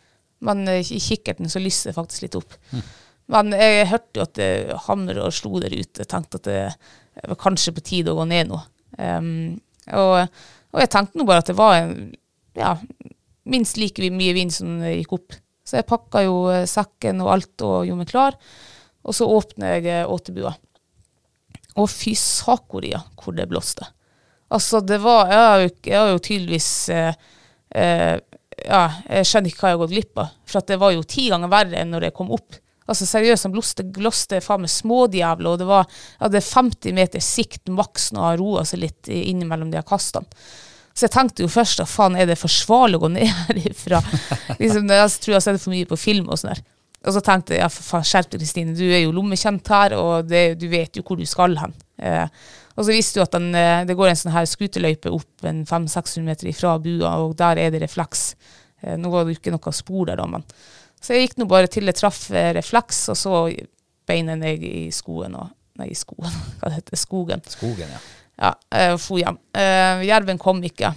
Men eh, i kikkerten så lyser det faktisk litt opp. Men jeg hørte jo at det hamret og slo der ute. Jeg tenkte at det, var kanskje på tide å gå ned nå. Um, og, og jeg tenkte nå bare at det var ja, minst like mye vind som gikk opp. Så jeg pakka jo eh, sekken og alt og gjorde meg klar. Og så åpner jeg eh, åtebua. Og fy sakoria hvor det blåste. Altså, det var Jeg har jo, jeg har jo tydeligvis eh, eh, Ja, jeg skjønner ikke hva jeg har gått glipp av. For det var jo ti ganger verre enn når jeg kom opp. Altså seriøst, han blåste, blåste faen meg smådjævla, og det var jeg hadde 50 meter sikt maks når han roa seg litt innimellom de kastene. Så jeg tenkte jo først at faen, er det forsvarlig å gå ned herifra? liksom, jeg tror jeg har sett for mye på film og sånn der. Og så tenkte jeg ja, for faen, skjerp deg, Kristine, du er jo lommekjent her, og det, du vet jo hvor du skal hen. Eh, og så visste du at den, eh, det går en sånn her skuterløype opp en 500-600 meter ifra bua, og der er det refleks. Eh, nå var det jo ikke noe spor der da, men Så jeg gikk nå bare til det traff eh, refleks, og så beina jeg i skoen og Nei, i skoen, hva det heter skogen. Skogen, ja. Ja, eh, og for hjem. Uh, jerven kom ikke.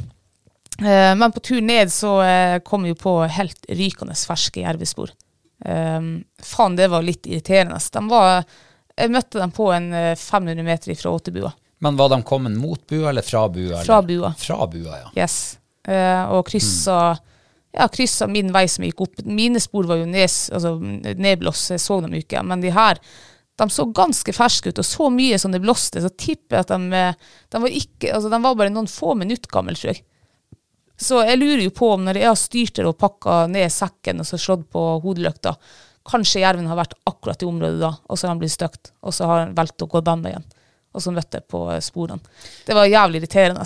Uh, men på tur ned så uh, kom vi på helt rykende ferske jervespor. Faen, det var litt irriterende. De var, jeg møtte dem på en eh, 500 meter fra åtebua. Men var de kommet mot bua eller fra bua? Fra bua. Fra bua, ja. Yes. Og kryssa, ja, kryssa min vei som gikk opp. Mine spor var jo nes, altså, nedblåst, jeg så dem ikke. Men de her de så ganske ferske ut, og så mye som det blåste, så tipper jeg at de, eh, de, var ikke, altså, de var bare noen få minutter gamle, tror jeg. Så jeg lurer jo på om når jeg har styrt der og pakka ned sekken og så slått på hodelykta, kanskje jerven har vært akkurat i området da, og så har han blitt støkt, og så har han valgt å gå den veien. Og så møtte jeg på eh, sporene. Det var jævlig irriterende.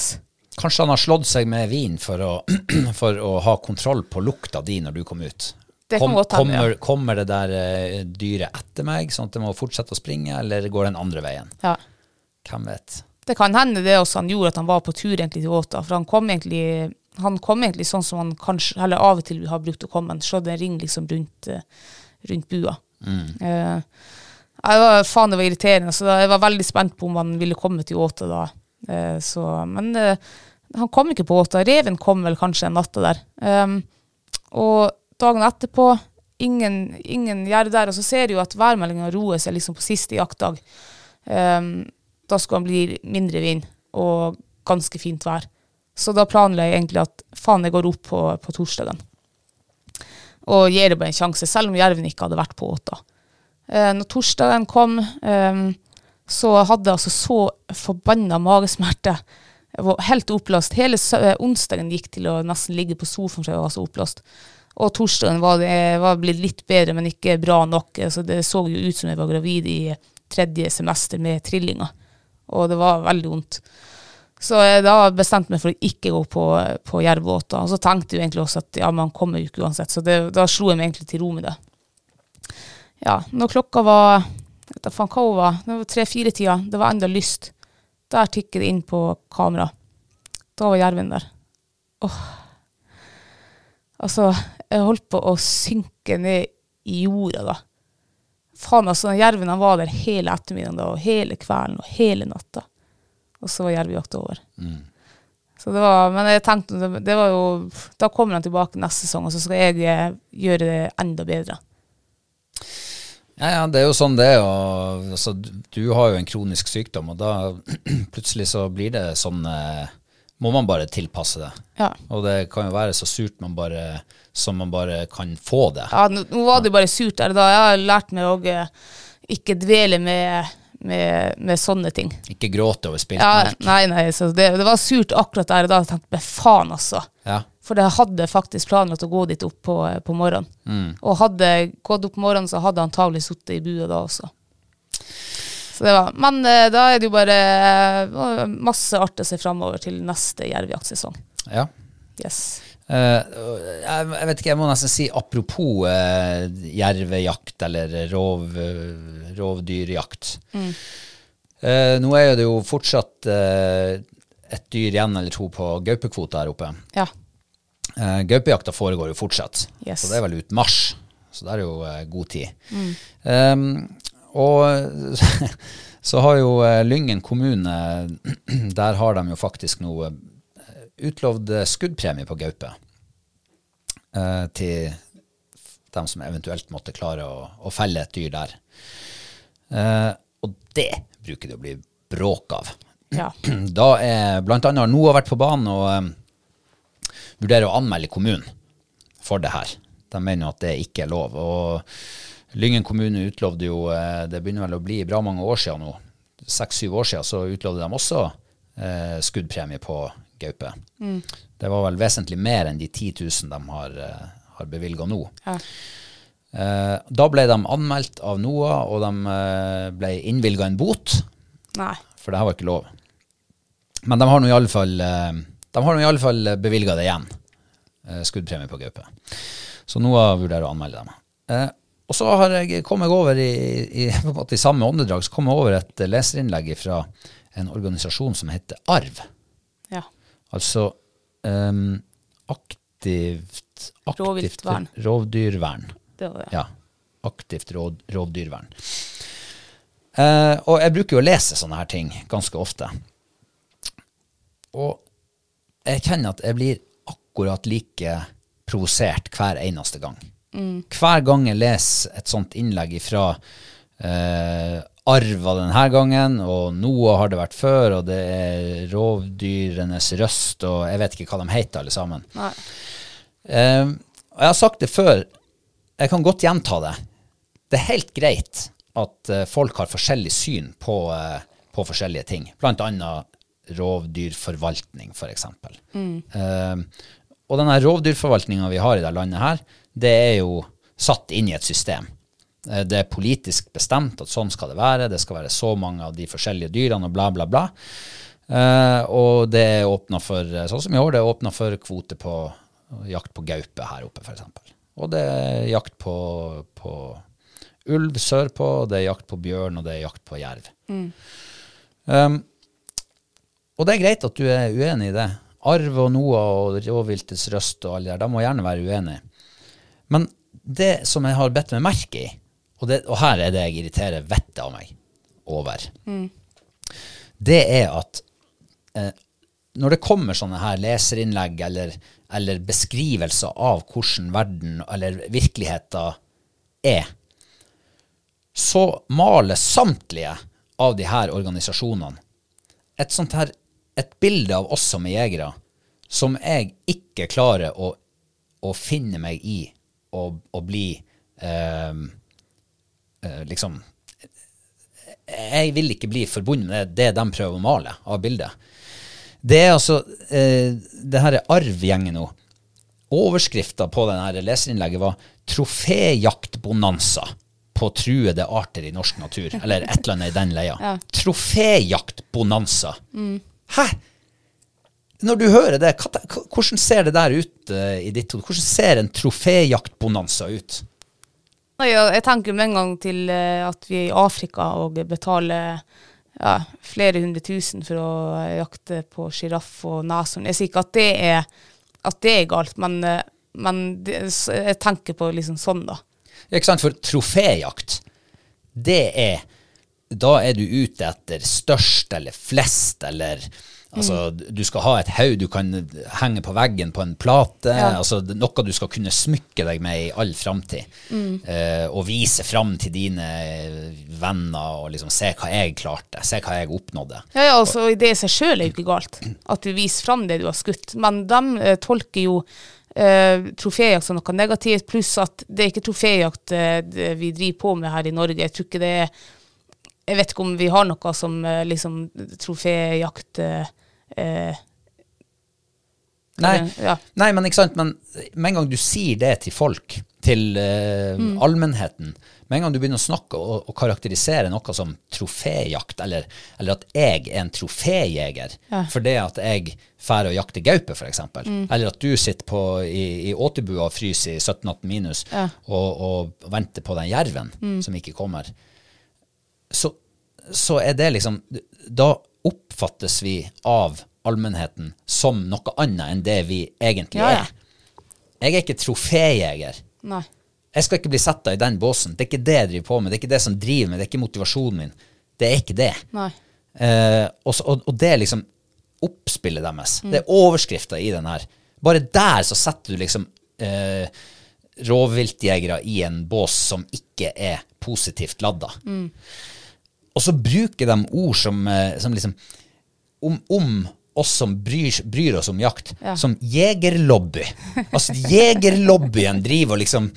Kanskje han har slått seg med vin for å, for å ha kontroll på lukta di når du kom ut? Det kan godt hende, kommer, ja. kommer det der eh, dyret etter meg, sånn at det må fortsette å springe, eller går den andre veien? Ja. Hvem vet? Det kan hende det også han gjorde at han var på tur egentlig til Åta, for han kom egentlig, han kom egentlig sånn som han kanskje, eller av og til har brukt å komme, han slått en ring liksom rundt, eh, rundt bua. Eh, jeg var, faen, det var irriterende, så da, jeg var veldig spent på om han ville komme til Åta da. Eh, så, men eh, han kom ikke på Åta, reven kom vel kanskje en natta der. Um, og dagen etterpå, ingen, ingen jerv der, og så ser du jo at værmeldingen roer seg liksom på siste jaktdag. Um, da skulle han bli mindre vind og ganske fint vær. Så da planla jeg egentlig at faen, jeg går opp på, på torsdagen. Og gir det bare en sjanse, selv om jerven ikke hadde vært på åta. Eh, når torsdagen kom, eh, så hadde jeg altså så forbanna magesmerte. Jeg var helt oppløst. Hele onsdagen gikk til å nesten ligge på sofaen for jeg var så oppløst. Og torsdagen var, det, var blitt litt bedre, men ikke bra nok. Altså, det så jo ut som jeg var gravid i tredje semester med trillinger. Og det var veldig vondt. Så jeg da bestemte meg for å ikke gå på, på jervbåter. Og så tenkte jeg egentlig også at ja, man kommer jo ikke uansett. Så det, da slo jeg meg egentlig til ro med det. Ja, når klokka var hun var, det var tre-fire-tida, det var enda lyst. Der tikket det inn på kamera. Da var jerven der. Åh. Altså, jeg holdt på å synke ned i jorda da. Faen, altså, den jerven han var der hele ettermiddagen da, og hele kvelden og hele natta. og så var jervejakt over. Så det var, men jeg tenkte, det, det var jo, da kommer han tilbake neste sesong, og så skal jeg eh, gjøre det enda bedre. Ja, ja, det er jo sånn det er. Altså, du, har jo en kronisk sykdom, og da plutselig så blir det sånn eh, Må man bare tilpasse det. Ja. Og det kan jo være så surt man bare, som man bare kan få det. Ja, nå, nå var det jo bare surt der da. Jeg har lært meg å eh, ikke dvele med, med, med sånne ting. Ikke gråte over spilt Ja, nei, nei, så det, det var surt akkurat der og da. Jeg tenkte, faen altså. Ja. For jeg hadde faktisk planlagt å gå dit opp på, på morgenen. Mm. Og hadde gått opp på morgenen, så hadde jeg antagelig sittet i bua da også. Så det var, men eh, da er det jo bare eh, masse artig å se framover til neste jervejaktsesong. ja. Yes. Uh, jeg, jeg vet ikke, jeg må nesten si apropos uh, jervejakt eller rov, uh, rovdyrjakt. Eh, nå er det jo fortsatt eh, et dyr igjen eller to på gaupekvota her oppe. Ja. Uh, Gaupejakta foregår jo fortsatt, Yes. så det er vel ut mars. Så det er jo uh, god tid. Um, og så har jo eh, Lyngen kommune, der har de jo faktisk eh, utlovd skuddpremie på gaupe. uh, til dem som eventuelt måtte klare å, å felle et dyr der. Uh, og det bruker det å bli bråk av. ja. Da er har NOAH vært på banen og um, vurderer å anmelde kommunen for det her. De mener jo at det ikke er lov. Og Lyngen kommune utlovde jo, eh, det begynner vel å bli bra mange år siden nå, seks-syv år siden, så utlovde de også eh, skuddpremie på gaupe. Det var vel vesentlig mer enn de 10 000 de har, eh, har bevilga nå. Ja. Eh, da ble de anmeldt av NOAH, og de eh, ble innvilga en bot Nei. for det her var ikke lov. Men de har nå i alle fall, eh, de har nå i alle fall bevilga det igjen. eh, Skuddpremie på gaupe. Så NOAH vurderer å anmelde dem. Eh, Og så har jeg kommet over i, i, i samme åndedrag så kom jeg over et leserinnlegg fra en organisasjon som heter ARV. Ja. Altså um, aktivt, aktivt rovdyrvern. Det var det. Ja. Aktivt råd, rovdyrvern. Uh, og jeg bruker jo å lese sånne her ting ganske ofte. Og jeg kjenner at jeg blir akkurat like provosert hver eneste gang. Hver gang jeg leser et sånt innlegg fra eh, Arva denne gangen, og noe har det vært før, og det er rovdyrenes røst, og jeg vet ikke hva de heter alle sammen. Eh, og jeg har sagt det før, jeg kan godt gjenta det. Det er helt greit at eh, folk har forskjellig syn på, eh, på forskjellige ting. Blant annet rovdyrforvaltning, for eksempel. Uh, og denne rovdyrforvaltninga vi har i det landet her, det er jo satt inn i et system. Uh, Det er politisk bestemt at sånn skal det være. Det skal være så mange av de forskjellige dyrene og bla, bla, bla. Uh, og det er åpna for, sånn som i år, det er åpna for kvote på jakt på gaupe her oppe, f.eks. Og det er jakt på, på ulv sørpå, det er jakt på bjørn, og det er jakt på jerv. Um, og det er greit at du er uenig i det. Arv og Noah og rovviltets røst og alle der, de må gjerne være uenige. Men det som jeg har bedt meg merke i, og, det, og her er det jeg irriterer vettet av meg over, det er at eh, når det kommer sånne her leserinnlegg eller, eller beskrivelser av hvordan verden eller virkeligheten er, så maler samtlige av de her organisasjonene et sånt her et bilde av oss som er jegere som jeg ikke klarer å, å finne meg i å bli eh, eh, liksom Jeg vil ikke bli forbundet med det de prøver å male av bildet. Det er altså eh, det her er arvgjengen nå. Overskrifta på denne leserinnlegget var 'Troféjaktbonanza på truede arter i norsk natur'. Eller et eller annet i den leia. Ja. Troféjaktbonanza. Hæ? Når du hører det, hvordan ser det der ut eh, i ditt hode? Hvordan ser en troféjaktbonanza ut? Jeg tenker med en gang til eh, at vi er i Afrika og betaler ja, flere hundre tusen for å eh, jakte på sjiraff og neshorn. Jeg sier ikke at det er, at det er galt, men, men det, jeg tenker på liksom sånn, da. Ikke sant? For troféjakt, det er da er du ute etter størst eller flest, eller Altså, du skal ha et haug du kan henge på veggen på en plate. Ja. altså Noe du skal kunne smykke deg med i all framtid. Eh, og vise fram til dine venner og liksom se hva jeg klarte, se hva jeg oppnådde. Ja, ja, altså det i seg sjøl er jo ikke galt, at du viser fram det du har skutt. Men de uh, tolker jo Uh, troféjakt som noe negativt, pluss at det er ikke troféjakt uh, vi driver på med her i Norge. Jeg tror ikke det er Jeg vet ikke om vi har noe som eh, liksom troféjakt eh, eh, Nei, Ja. nei, men ikke sant, men med en gang du sier det til folk, til eh, allmennheten, med en gang du begynner å snakke og, og karakterisere noe som troféjakt, eller, eller at jeg er en troféjeger, Ja. det at jeg drar og jakter gaupe, for eksempel, eller at du sitter på, i, i åtebua og fryser i 17-18 minus, Ja. og, og venter på den jerven som ikke kommer, så, så er det liksom Da oppfattes vi av allmennheten som noe annet enn det vi egentlig Ja, ja. er. Jeg er ikke troféjeger. Nei. Jeg skal ikke bli setta i den båsen. Det er ikke det jeg driver på med. Det er ikke det som driver meg. Det er ikke motivasjonen min. Det er ikke det. Eh, og, så- og, og det er liksom oppspillet deres. Det er overskrifta i den her. Bare der så setter du liksom eh, rovviltjegere i en bås som ikke er positivt ladda. Og så bruker de ord som, eh, som liksom om, om oss som bryr, bryr oss om jakt, Ja. som jegerlobby. Altså jegerlobbyen driver og liksom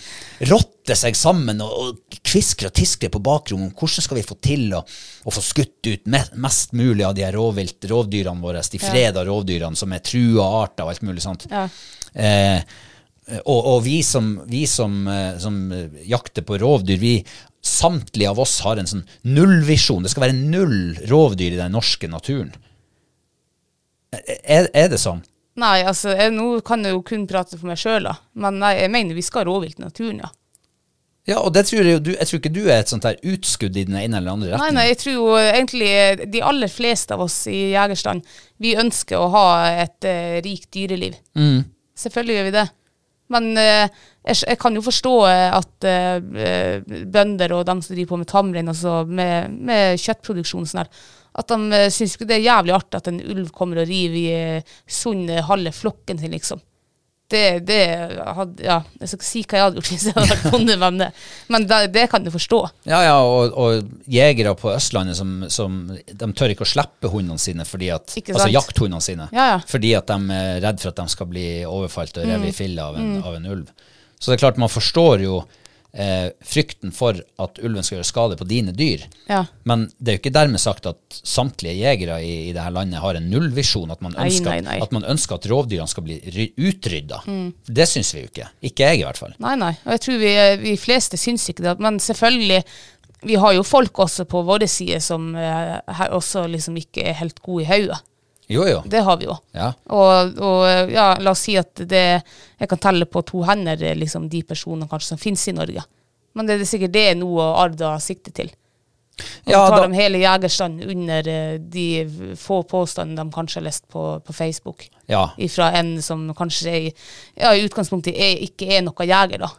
rotter seg sammen og, og kvisker og tisker på bakrommet om hvordan skal vi få til å, å få skutt ut mest mulig av de her rovvilt, rovdyrene våre, de freda rovdyrene som er trua arter og alt mulig sånt. Ja. Eh, og, og vi som, vi som, eh, som eh, jakter på rovdyr, vi samtlige av oss har en sånn nullvisjon. Det skal være null rovdyr i den norske naturen. Er, er det sånn? Nei, altså, jeg, nå kan jeg jo kun prate for meg sjøl. Men nei, jeg mener vi skal ha rovvilt i naturen, ja. Ja, og det tror jeg, du, jeg tror ikke du er et sånt der utskudd i den ene eller andre Nei, retningen. nei, jeg tror jo egentlig eh, de aller fleste av oss i jegerstand, vi ønsker å ha et eh, rikt dyreliv. Selvfølgelig gjør vi det. Men eh, jeg, jeg kan jo forstå eh, at eh, eh, bønder og dem som driver på med tamrein, altså med, med kjøttproduksjon sånn her, at de uh, syns det er jævlig artig at en ulv kommer og river i sunne halve flokken sin, liksom. Det, det hadde, ja, Jeg skal ikke si hva jeg hadde gjort hvis jeg hadde vært bonde, men, det- men det, det kan du forstå. Ja, ja, og, og jegere på Østlandet som, som De tør ikke å slippe hundene sine fordi at Altså jakthundene sine. Ja, ja. Fordi at de er redd for at de skal bli overfalt og revet i filla av, Mm. av en ulv. Så det er klart, man forstår jo eh, frykten for at ulven skal gjøre skade på dine dyr. Ja. Men det er jo ikke dermed sagt at samtlige jegere i, i dette landet har en nullvisjon. At man ønsker, nei, nei. At man ønsker at rovdyrene skal bli utrydda. Mm. Det syns vi jo ikke. Ikke jeg, i hvert fall. Nei, nei. Og jeg tror vi, vi fleste syns ikke det. Men selvfølgelig, vi har jo folk også på vår side som eh, også liksom ikke er helt gode i hodet. Jo, jo. Det har vi jo. Ja. Og, og ja, la oss si at det, jeg kan telle på to hender eh, liksom, de personene kanskje som finnes i Norge. Men det er sikkert det noe Arda sikter til. Og Ja, tar da- de hele jegerstanden under eh, de få påstandene de kanskje har lest på, på Facebook. Ja. Fra en som kanskje er, ja, i utgangspunktet er, ikke er noe jeger, da.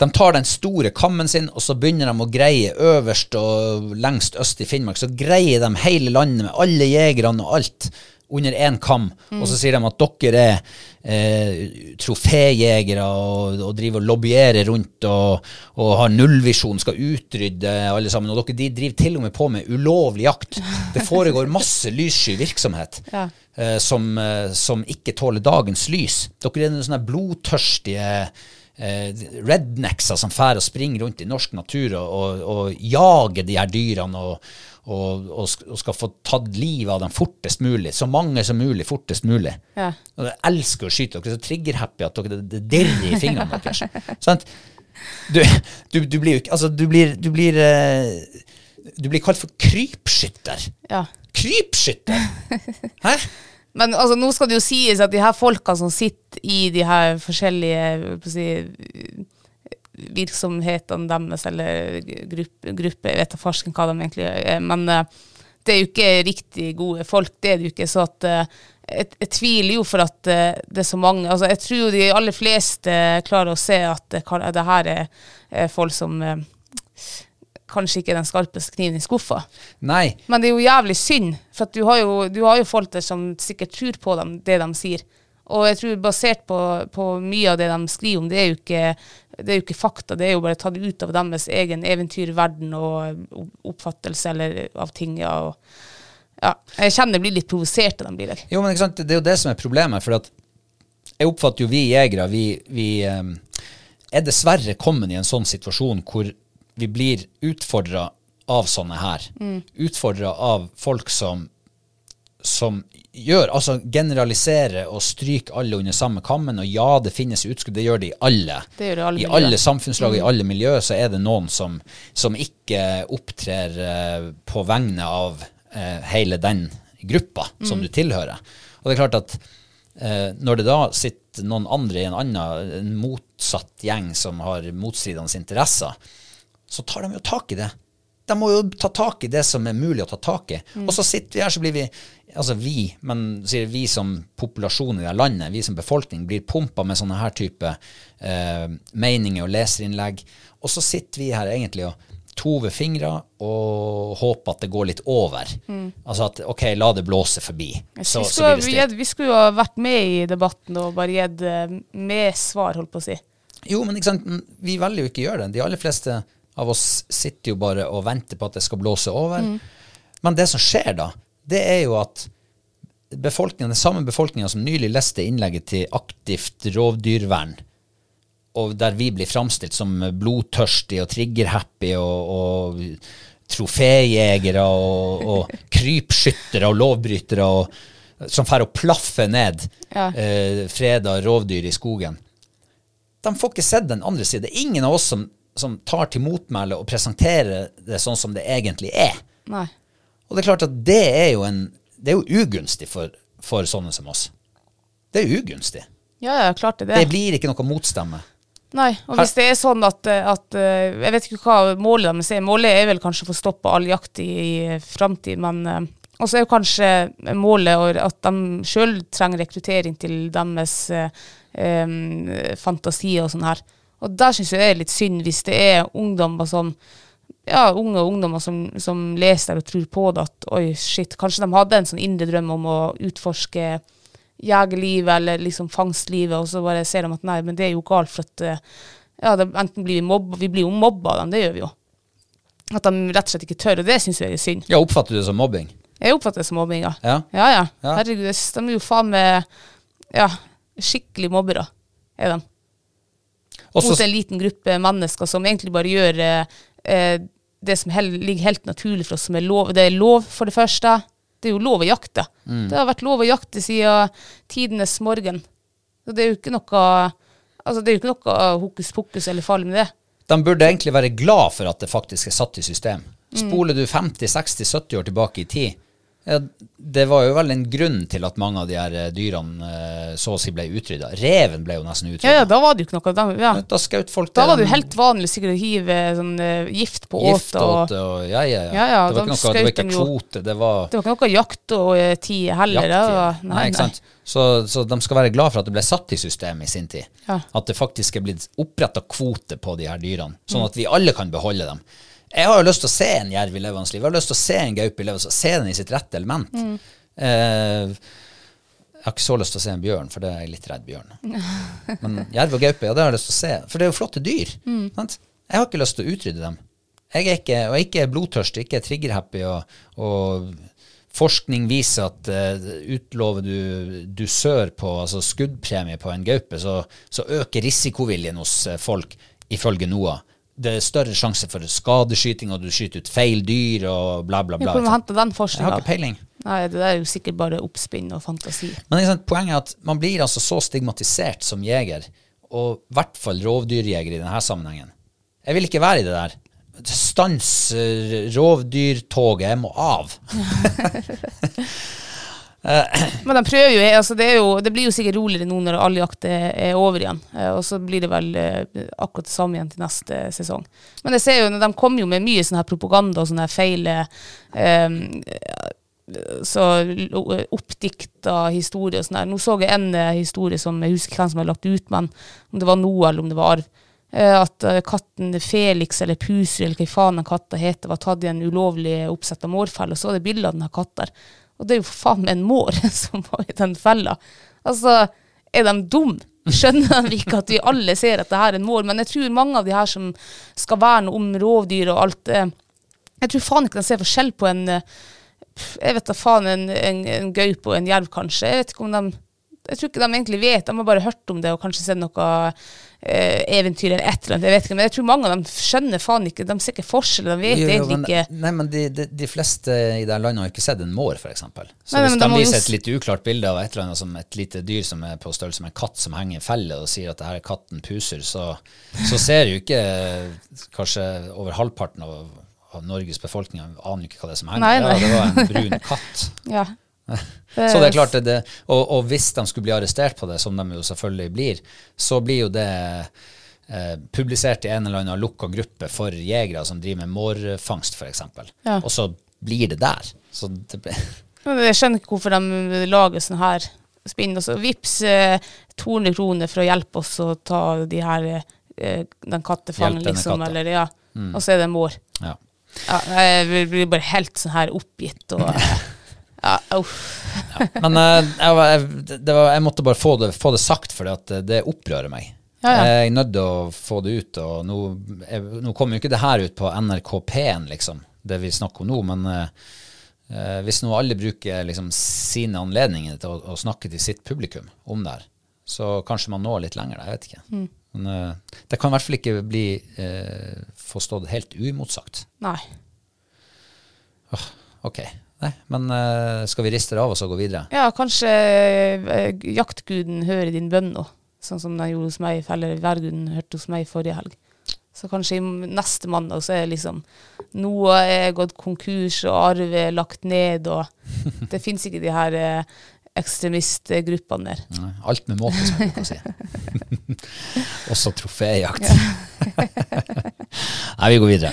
De tar den store kammen sin, og så begynner de å greie øverst og lengst øst i Finnmark. Så greier de hele landet med alle jegerne og alt under én kam. Og så sier de at dere er eh, troféjegere og, og driver og lobbyerer rundt og, og har nullvisjon, skal utrydde alle sammen. Og dere de driver til og med på med ulovlig jakt. Det foregår masse lyssky virksomhet Ja. eh, som, eh, som ikke tåler dagens lys. Dere er noen sånne blodtørstige redneckser som fær og springer rundt i norsk natur og, og, og jager de her dyrene og, og, skal få tatt livet av dem fortest mulig. Så mange som mulig, fortest mulig. Ja. Og jeg elsker å skyte dere. er Så trigger-happy at dere, det, dirrer i fingrene deres. Sant? Du, du, du blir jo ikke Altså, du blir, du blir eh, Du blir kalt for krypskytter. Ja. Krypskytter! Hæ? Men altså, nå skal det jo sies at de her folka som sitter i de her forskjellige si, virksomhetene deres, eller gruppe, gruppe, jeg vet da farsken hva de egentlig er, men eh, det er jo ikke riktig gode folk, det er det jo ikke. Så at eh, jeg, jeg tviler jo for at eh, det er så mange altså Jeg tror jo de aller fleste klarer å se at det, her er, folk som kanskje ikke den skarpeste kniven i skuffa. Nei, Men det er jo jævlig synd, for du har jo, du har jo folk der som sikkert tror på dem, det de sier. Og jeg tror basert på, på mye av det de skriver om, det er, jo ikke, det er jo ikke fakta, det er jo bare tatt ut av deres egen eventyrverden og oppfattelse eller av ting. Ja, og, ja. Jeg kjenner jeg blir litt provosert av dem, blir. Jo, men det er jo det som er problemet. For at jeg oppfatter jo vi jegere vi, vi eh, er dessverre kommet i en sånn situasjon hvor vi blir utfordra av sånne her. Mm. Utfordra av folk som som gjør, altså generaliserer og stryker alle under samme kammen. Og ja, det finnes utskudd, det gjør det i alle. Det det i alle I alle samfunnslag og i alle miljøer så er det noen som, som ikke opptrer eh, på vegne av eh, hele den gruppa som du tilhører. Og det er klart at eh, når det da sitter noen andre i en annen, en motsatt gjeng som har motstridende interesser, så tar de jo tak i det. De må jo ta tak i det som er mulig å ta tak i. Og så sitter vi her, så blir vi Altså vi, men sier vi som populasjon i det landet, vi som befolkning, blir pumpa med sånne her type eh, meninger og leserinnlegg. Og så sitter vi her egentlig og tover fingre og håper at det går litt over. Altså at OK, la det blåse forbi. Så, vi, skulle, vi, vi skulle jo ha vært med i debatten og bare gitt eh, med svar, holdt på å si. Jo, men vi velger jo ikke å gjøre det. De aller fleste av oss sitter jo bare og venter på at det skal blåse over. Men det som skjer da, det er jo at befolkningen, den samme befolkninga som nylig leste innlegget til aktivt rovdyrvern, og der vi blir framstilt som blodtørstige og triggerhappy og, og troféjegere og, og krypskyttere og lovbrytere og, som får å plaffe ned Ja. eh, freda rovdyr i skogen. De får ikke sett den andre. Er ingen av oss som, som tar til motmæle og presenterer det sånn som det egentlig er. Nei. Og det er klart at det er jo, en, det er jo ugunstig for, for sånne som oss. Det er ugunstig. Ja, ja, klart det. Det det. blir ikke noe motstemme. Nei, og hvis det er sånn at, eh, at eh, Jeg vet ikke hva målet deres er. Målet er vel kanskje å få stoppa all jakt i, i framtid, men eh, Og så er jo kanskje målet at de sjøl trenger rekruttering til deres eh, em, fantasier og sånn her. Og der syns jeg det er litt synd hvis det er ungdommer som ja, unge ungdommer som, som leser og tror på det at oi, shit, kanskje de hadde en sånn indre drøm om å utforske jegerlivet eller liksom fangstlivet, og så bare ser de at nei, men det er jo galt, for at eh, ja, det, enten blir vi mobba, vi blir jo mobba av dem, det gjør vi jo. At de rett og slett ikke tør, og det syns jeg er synd. Ja, oppfatter du det som mobbing? Jeg oppfatter det som mobbing, ja. Ja. Ja, ja. Ja. Herregud, de er jo faen meg ja, skikkelig mobbere, er de. Og så- Mot en liten gruppe mennesker som egentlig bare gjør eh, det som hel, ligger helt naturlig for oss, som er lov. Det er lov, for det første. Det er jo lov å jakte. Mm. Det har vært lov å jakte siden tidenes morgen. Så det er jo ikke noe Altså, det er jo ikke noe hokus pokus eller farlig med det. De burde egentlig være glad for at det faktisk er satt i system. Spoler du 50-60-70 år tilbake i tid, ja, det var jo vel en grunn til at mange av de her eh, dyrene eh, så å si ble utrydda. Reven ble jo nesten Ja, utrydda. ja, da var det jo ikke noe da, ja. Da skjøt folk da var det jo helt vanlig sikkert å hive sånn, eh, gift på åte. Og, og ja, ja, ja. Ja, ja, det var noe, det var ikke noe, kvote, det var det var ikke noe jakt og uh, tid heller. jakt. ja. nei. Nei, ikke sant? Så, så de skal være glad for at det ble satt i system i sin tid. Ja. At det faktisk er blitt oppretta kvote på de her dyrene, sånn at vi alle kan beholde dem. Jeg har jo lyst til å se en jerv i levende liv. Jeg har lyst til å se en gaupe i levende liv. Se den i sitt rette element. Mm. Eh, jeg har ikke så lyst til å se en bjørn, for det er jeg litt redd bjørn. Men jerv og gaupe, ja, det har jeg lyst til å se. For det er jo flotte dyr. Mm. Sant? Jeg har ikke lyst til å utrydde dem. Jeg er ikke, og jeg ikke er blodtørstig, ikke er triggerhappy, og, og forskning viser at uh, utlover du dusør på, altså skuddpremie på en gaupe, så, så øker risikoviljen hos eh, folk, ifølge NOAH. Det er større sjanse for skadeskyting, og du skyter ut feil dyr, og bla, bla, bla. Hvor henta den Jeg har ikke peiling. Nei, det der er jo sikkert bare oppspinn og fantasi. Men sant, poenget er at man blir altså så stigmatisert som jeger, og i hvert fall rovdyrjeger i denne sammenhengen. Jeg vil ikke være i det der. Stans eh, rovdyrtoget, jeg må av. Men de prøver jo, altså det, er jo, det blir jo sikkert roligere nå når all jakt er, er over igjen. Eh, Og så blir det vel eh, akkurat det samme igjen til neste sesong. Men jeg ser jo, de kommer jo med mye sånn her propaganda og sånne her feil um, så oppdikta historier og sånn her. Nå så jeg en eh, historie som jeg husker hvem som har lagt ut, men om det var noe eller om det var Arv, Eh, at eh, katten Felix eller Puser eller hva faen den katta heter, var tatt i en ulovlig oppsett av mårfelle, og så var det bilde av denne katta der. Og det er jo for faen meg en mår som var i den fella. Altså, er de dumme? Skjønner de ikke at vi alle ser at det her er en mår? Men jeg tror mange av de her som skal verne om rovdyr og alt eh, Jeg tror faen ikke de ser forskjell på en eh, Jeg vet da faen, en, en, en gaupe og en jerv, kanskje. Jeg vet ikke om de jeg tror ikke de egentlig vet, de har bare hørt om det og kanskje sett noe eh, eventyr eller et eller annet. jeg vet ikke, Men jeg tror mange av dem skjønner faen ikke, de ser ikke forskjell. De vet Jo, egentlig men, ikke Nei, men de, de, de fleste i det landet har ikke sett en mår, f.eks. Så Nei, hvis nei, de viser et litt uklart bilde av et eller annet som et lite dyr som er på størrelse med en katt som henger i felle, og sier at det her er katten Puser, så, så ser jo ikke kanskje over halvparten av, av Norges befolkning aner ikke hva det er som henger. Nei, nei. Ja, det var en brun katt. ja. Så det er klart det, og, og hvis de skulle bli arrestert på det, som de jo selvfølgelig blir, så blir jo det eh, publisert i en eller annen lukka gruppe for jegere som driver med mårfangst, f.eks. Ja. Og så blir det der. Så det, blir- Jeg skjønner ikke hvorfor de lager sånn her spinn. Og så vips eh, 200 kroner for å hjelpe oss å ta de her eh, den kattefangen, liksom. Eller, ja. Og så er det mår. ja. Ja, jeg blir bare helt sånn her oppgitt og Ja, uff. Men eh, jeg, jeg, det var, jeg måtte bare få det, få det sagt, for det, det opprører meg. Ja, ja. Jeg er nødt til å få det ut. og Nå, jeg, nå kommer jo ikke det her ut på NRK P1, liksom, det vi snakker om nå, men eh, eh, hvis nå alle bruker liksom, sine anledninger til å, å snakke til sitt publikum om det her, så kanskje man når litt lenger. Jeg vet ikke. Mm. Men uh, det kan i hvert fall ikke bli uh, forstått helt uimotsagt. Nei. Ok, Nei, men uh, skal vi riste det av og så gå videre? Ja, kanskje uh, jaktguden hører din bønn nå, sånn som den gjorde hos meg, eller værguden hørte hos meg forrige helg. Så kanskje neste mandag så er det liksom Noe er gått konkurs, og arv er lagt ned, og det fins ikke de her eh, ekstremistgruppene der. Nei, Alt med måte, som jeg kan si. Også troféjakt. Nei, vi går videre.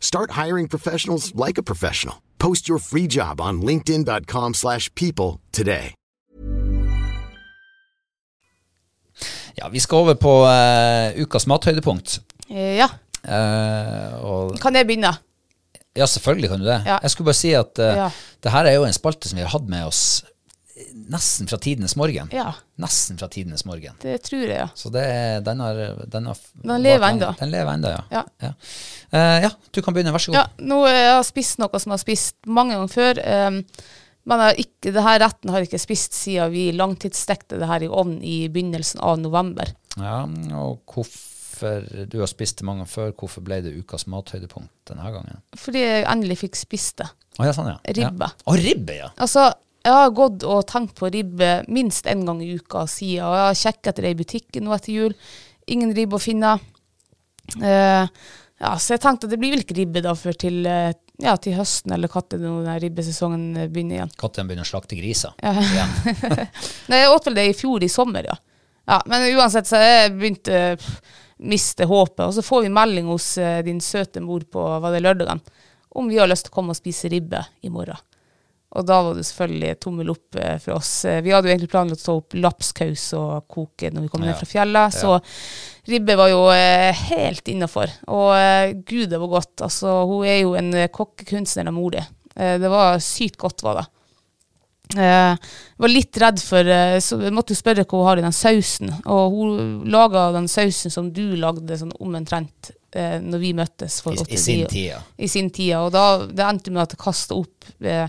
Start hiring professionals like a professional. Post your free job on linkedin.com/people slash people today. Ja, Vi skal over på uh, ukas mathøydepunkt. Eh, ja. Uh, og, Kan jeg begynne? ja, selvfølgelig kan du det. Ja. Jeg skulle bare si at uh, Ja. det her er jo en spalte som vi har hatt med oss nesten fra tidenes morgen. Ja, Nesten fra tidenes morgen. det tror jeg, ja. Så det den har, den har Den lever ennå. Den lever ennå, ja. Ja. Ja. Uh, ja, du kan begynne. Vær så god. Ja, nå eh, jeg har spist noe som jeg har spist mange ganger før. Um, men jeg ikke, det her retten har jeg ikke spist siden vi langtidsstekte det her i ovnen i begynnelsen av november. Ja, og hvorfor Du har spist det mange ganger før. Hvorfor ble det ukas mathøydepunkt denne gangen? Fordi jeg endelig fikk spist det. Å ja, sånn, ja. Ribbe. Ja. Å, ribbe, ja. Altså, jeg har gått og tenkt på ribbe minst en gang i uka siden, og jeg har sjekket etter det i butikken nå etter jul. Ingen ribbe å finne. Uh, ja, så jeg tenkte at det blir vel ikke ribbe da før til, eh, ja, til høsten, eller når den ribbesesongen eh, begynner igjen. Når begynner å slakte griser. Ja. Nei, jeg åt vel det i fjor i sommer, ja. ja men uansett, så jeg begynte å miste håpet. Og så får vi melding hos uh, din søte mor på var det lørdagen om vi har lyst til å komme og spise ribbe i morgen. Og da var det selvfølgelig tommel opp eh, for oss. Eh, Vi hadde jo egentlig planlagt å ta opp lapskaus og koke når vi kom ned fra fjellet, så ribbe var jo eh, helt innafor. Og eh, gud, det var godt. Altså, hun er jo en kokkekunstner av mor di. Det var sykt godt, var det. Jeg var litt redd for Så jeg måtte jo spørre hva hun har i den sausen. Og hun laga den sausen som du lagde sånn omtrent eh, når vi møttes. For I- i åtte sin tider. tid. I sin tid, ja. Og da, det endte med at jeg kasta opp eh,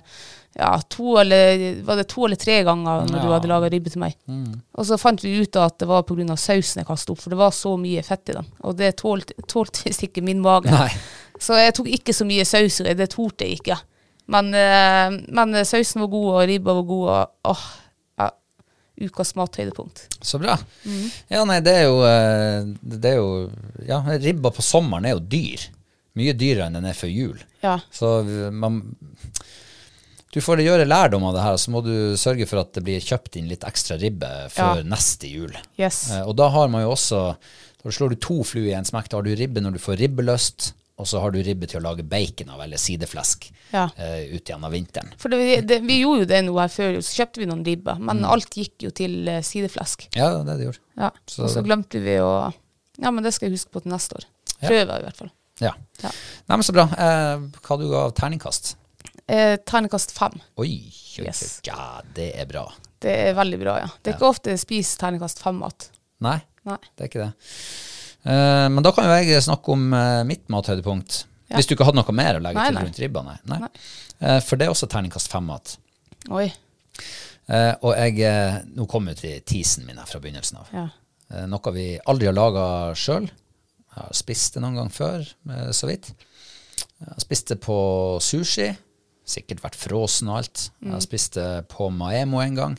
ja, to eller, var det to eller tre ganger når du hadde laga ribbe til meg. Og så fant vi ut at det var pga. sausen jeg kasta opp, for det var så mye fett i den. Og det tålte, tålte visst ikke min mage. Nei. Så jeg tok ikke så mye saus i, det torde jeg ikke. Men, eh, men sausen var god, og ribba var god, og åh, ja, ukas mathøydepunkt. Så bra. Mm. Ja, nei, det er jo eh, Det er jo Ja, ribba på sommeren er jo dyr. Mye dyrere enn den er før jul. Ja. Så man Du får gjøre lærdom av det her, så må du sørge for at det blir kjøpt inn litt ekstra ribbe før Ja. neste jul. Yes. Eh, og da har man jo også Da slår du to fluer i en smekk. Da har du ribbe når du får ribbelyst, og så har du ribbe til å lage bacon av, eller sideflesk, Ja. uh, ut gjennom vinteren. For det, det, vi gjorde jo det nå her før, så kjøpte vi noen ribber. Men alt gikk jo til eh, sideflesk. Ja, det det gjorde. Ja. Så- og så glemte vi å Ja, men det skal jeg huske på til neste år. Ja. Prøver i hvert fall. Ja. Ja. Nei, men så bra. Uh, hva du ga av terningkast? Eh, Terningkast fem. Oi, oi, Yes. ja, det er bra. Det er veldig bra, ja. Det er ikke ofte jeg spiser terningkast fem-mat. Nei, Nei. det er ikke det. Eh, men da kan jo jeg snakke om eh, mitt mathøydepunkt. Ja. Hvis du ikke hadde noe mer å legge Nei, til nei. rundt ribba, nei. nei. Eh, for det er også terningkast fem-mat. Oi. Og jeg, nå kommer jo til teasen min her fra begynnelsen av. Ja. Noe vi aldri har laga sjøl. Jeg har spist det noen gang før, så vidt. Jeg har spist det på sushi. Sikkert vært frossen og alt. Jeg har spist det på Maemo en gang.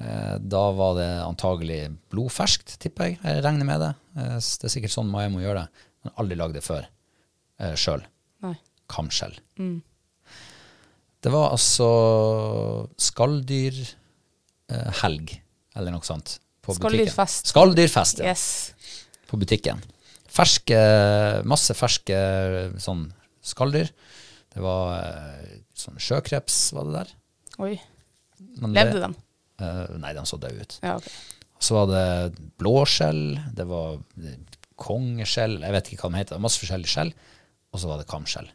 Eh, Da var det antagelig blodferskt, tipper jeg. Jeg regner med det. Eh, Det er sikkert sånn Maemo gjør det. Men aldri lagd det før eh, sjøl. Kamskjell. Kamskjell. Det var altså skalldyrhelg, eller noe sånt. På. Skalldyrfest. Skalldyrfest, ja Yes. på butikken. Ferske, masse ferske sånn skalldyr. Det var eh, sånn sjøkreps, var det der. Oi. Men Levde det- de? Eh, nei, de så døde ut. Ja, okay. Så var det blåskjell, det var eh, kongeskjell, jeg vet ikke hva de heter, det masse forskjellige skjell, og så var det kamskjell.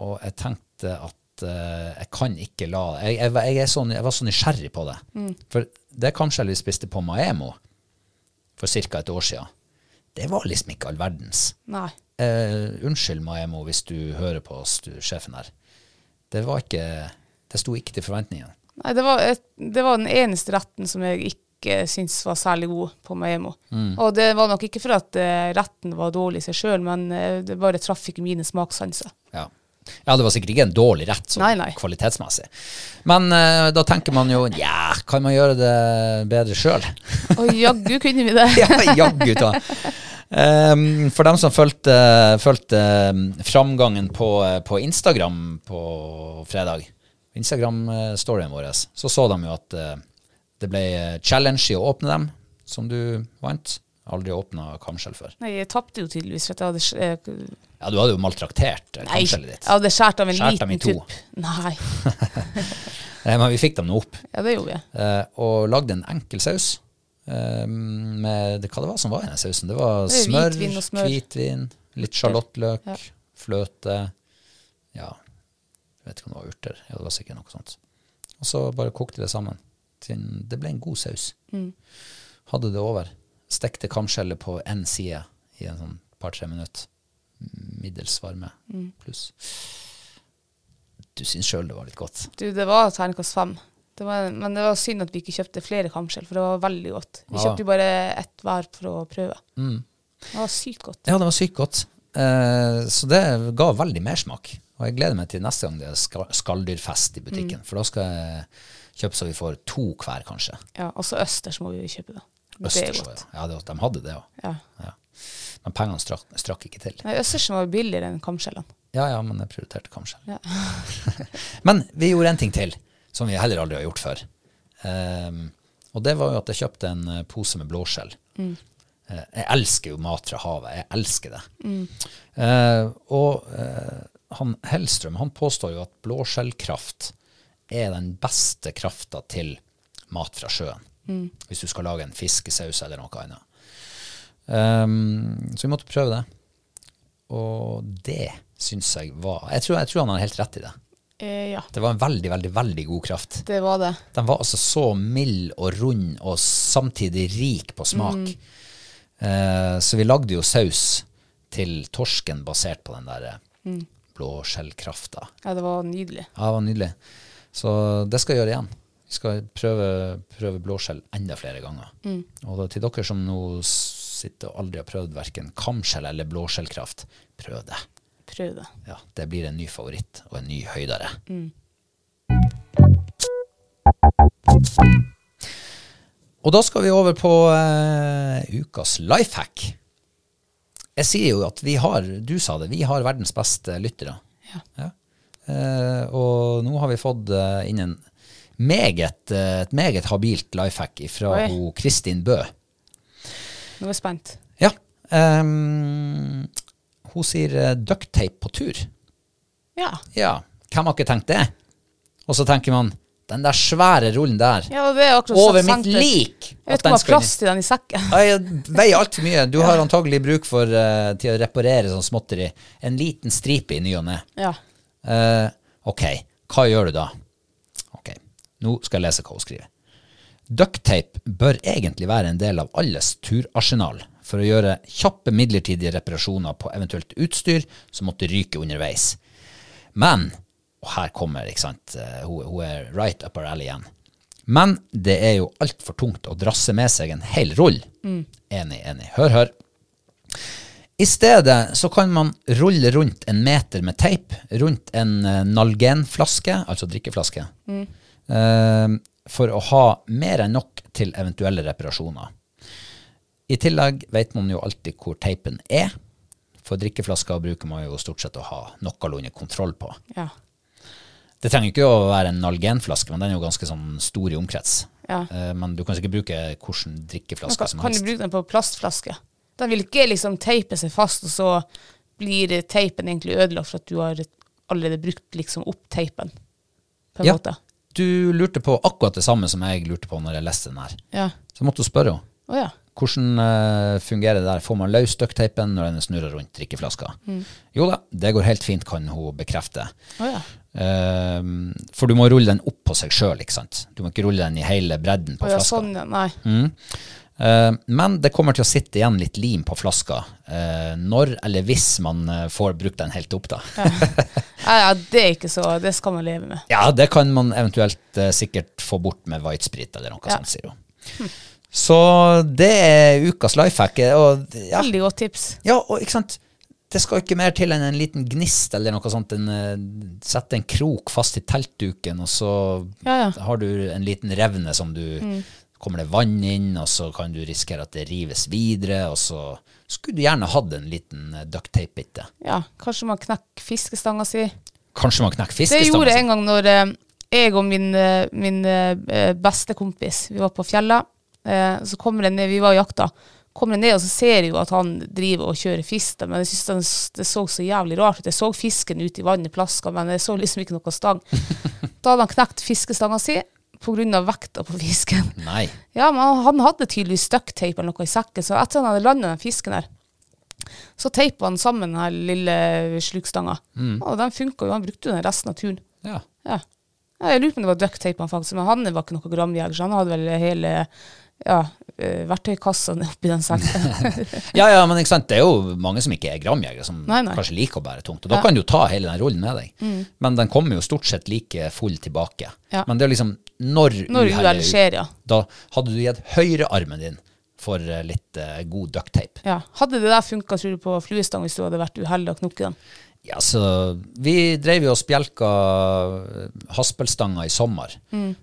Og jeg tenkte at uh, jeg kan ikke la Jeg, jeg, jeg, er så, jeg var så nysgjerrig på det. For det kamskjell vi spiste på Maemo for ca. et år siden, det var liksom ikke all verdens. Nei. Uh, unnskyld, Maemo, hvis du hører på oss, du sjefen her. Det var ikke Det sto ikke til forventningene. Nei, det var, et, det var den eneste retten som jeg ikke syntes var særlig god på Maemmo. Mm. Og det var nok ikke for at eh, retten var dårlig i seg sjøl, men eh, det bare traff ikke mine smakssanser. Ja. ja, det var sikkert ikke en dårlig rett sånn Nei, nei. kvalitetsmessig. Men uh, da tenker man jo ja, kan man gjøre det bedre sjøl? Og jaggu kunne vi det. ja, jaggu da. Um, for dem som fulgte, fulgte um, framgangen på, på Instagram på fredag, Instagram-storyen vår, så så de jo at eh, det ble challenge i å åpne dem, som du vant. Aldri åpna kamskjell før. Nei, jeg tapte jo tydeligvis, for at jeg hadde eh, Ja, du hadde jo maltraktert eh, kamskjellet ditt. jeg hadde skåret av en Skjært liten to. tupp. Nei. Eh, Men vi fikk dem nå opp. Ja, det gjorde vi. eh, og lagde en enkel saus. eh, med det, hva det var som var i den sausen. Det var Det smør, hvitvin smør. hvitvin, litt sjalottløk, Ja. fløte Ja, vet ikke om det var urter. Var sikkert noe sånt. Og så bare kokte det sammen. Det ble en god saus. Mm. Hadde det over. Stekte kamskjellet på én side i en sånn par-tre minutter. Middels varme Mm. pluss. Du syns sjøl det var litt godt. Du, det var terningkast fem. Det var, men det var synd at vi ikke kjøpte flere kamskjell, for det var veldig godt. Vi Ja. kjøpte jo bare ett hver for å prøve. Mm. Det var sykt godt. Ja, det var sykt godt. Eh, så det ga veldig mersmak. Og jeg gleder meg til neste gang det er ska- skalldyrfest i butikken. For da skal jeg kjøpe så vi får to hver, kanskje. Ja, Også østers må vi kjøpe, da. Det er Østers. godt. Ja, det, de hadde det òg. Ja. Ja. Men pengene strakk, strakk ikke til. Nei, østersen var billigere enn kamskjellene. Ja, ja, men jeg prioriterte kamskjell. Ja. Men vi gjorde en ting til som vi heller aldri har gjort før. Um, og det var jo at jeg kjøpte en eh, pose med blåskjell. Mm. Eh, jeg elsker jo mat fra havet. Jeg elsker det. Eh, og eh, han Hellstrøm han påstår jo at blåskjellkraft er den beste krafta til mat fra sjøen. Hvis du skal lage en fiskesaus eller noe annet. Um, så vi måtte prøve det. Og det syns jeg var jeg tror, jeg tror han har helt rett i det. Eh, ja, Det var en veldig, veldig, veldig god kraft. det var det. Den var altså så mild og rund og samtidig rik på smak. Eh, så vi lagde jo saus til torsken basert på den der mm. Blåskjellkrafta. Ja, det var nydelig. Ja, det var nydelig. Så det skal jeg gjøre igjen. Vi skal prøve, prøve blåskjell enda flere ganger. Og til dere som nå sitter og aldri har prøvd verken kamskjell eller blåskjellkraft, prøv det. Prøv det. Ja, det blir en ny favoritt og en ny høydere. Og da skal vi over på eh, ukas life hack. Jeg sier jo at vi har, du sa det, vi har verdens beste lyttere. Ja. Eh, og nå har vi fått eh, inn en meget, eh, et meget habilt life hack fra ho Kristin Bø. Nå er jeg spent. Ja. ehm, hun sier eh, ducktape på tur. Ja. Ja, hvem har ikke tenkt det? Og så tenker man, den der svære rullen der, ja, det er akkurat over mitt senter. lik! Jeg vet ikke om jeg har plass til den i sekken. Jeg veier altfor mye. Du har antagelig bruk for uh, til å reparere sånn småtteri. En liten stripe i ny og ne. Ja. Uh, ok, hva gjør du da? Ok, nå skal jeg lese hva hun skriver. Ducktape bør egentlig være en del av alles turarsenal for å gjøre kjappe midlertidige reparasjoner på eventuelt utstyr som måtte ryke underveis. Men, og her kommer, ikke sant, eh, hun, hun er right up our alley igjen. Men det er jo altfor tungt å drasse med seg en hel rull. Enig, enig. Hør, hør. I stedet så kan man rulle rundt en meter med teip rundt en nalgenflaske, Nalgen-flaske, altså drikkeflaske, eh, for å ha mer enn nok til eventuelle reparasjoner. I tillegg vet man jo alltid hvor teipen er. For drikkeflasker bruker man jo stort sett å ha noenlunde kontroll på. Ja. Det trenger ikke å være en Nalgen-flaske, men den er jo ganske sånn stor i omkrets. Ja. Eh, Men du kan sikkert bruke hvilken drikkeflaske Kan, som kan du bruke den på plastflaske? Den vil ikke liksom teipe seg fast, og så blir teipen egentlig ødelagt for at du har allerede brukt liksom opp teipen. På en Ja. måte. Du lurte på akkurat det samme som jeg lurte på når jeg leste den her. Ja. Så måtte du spørre henne. Å ja. Hvordan uh, fungerer det der? Får man løs duckteipen når den snurrer rundt drikkeflaska? Jo da, det går helt fint, kan hun bekrefte. Å ja. Eh, for du må rulle den opp på seg sjøl, ikke sant. Du må ikke rulle den i hele bredden på ja, flaska. sånn. Nei. Eh, men det kommer til å sitte igjen litt lim på flaska uh, når eller hvis man eh, får brukt den helt opp, da. Ja, ja, det er ikke så Det skal man leve med. Ja, det kan man eventuelt uh, sikkert få bort med whitesprit eller noe Ja. sånt, sier hun. Så det er ukas life hack. Og, ja, Veldig godt tips. ja, og ikke sant Det skal ikke mer til enn en liten gnist eller noe sånt. En, eh, sette en krok fast i teltduken, og så Ja, ja. har du en liten revne som du Kommer det vann inn, og så kan du risikere at det rives videre, og så skulle du gjerne hatt en liten eh, ducktape-bitte. Ja, kanskje man knekker fiskestanga si. Kanskje man knekker Det gjorde jeg en gang når eh, jeg og min, min beste kompis Vi var på fjellet. Så kommer det ned, Vi var og jakta. Kommer jeg ned, og så ser jeg jo at han driver og kjører fister, Men jeg synes det så så jævlig rart ut. Jeg så fisken ute i vannet, plaska, men jeg så liksom ikke noe stang. Da hadde han knekt fiskestanga si pga. vekta på fisken. Nei. Ja, men han- hadde tydeligvis ducktape eller noe i sekken, så etter han hadde landet den fisken der, så teipa han sammen den lille slukstanga. Og den funka jo, han brukte jo den resten av turen. Ja. Ja. ja jeg lurer på om det var ducktape han faktisk, men han var ikke noe gramjeger, så han hadde vel hele ja, verktøykassene verktøykassa oppi den sekken. Ja, ja, men ikke sant? det er jo mange som ikke er gramjegere, som Nei, nei. kanskje liker å bære tungt. Og da Ja. Mm. kan du ta hele den rullen med deg. Men den kommer jo stort sett like full tilbake. Ja. Men det er liksom når, Når uhellet skjer, ja. Da hadde du gitt høyrearmen din for eh, litt uh, god ducktape. ja. Hadde det der funka, tror du, på fluestang hvis du hadde vært uheldig og knukket den? Ja, så vi drev jo og spjelka eh, haspelstanger i sommer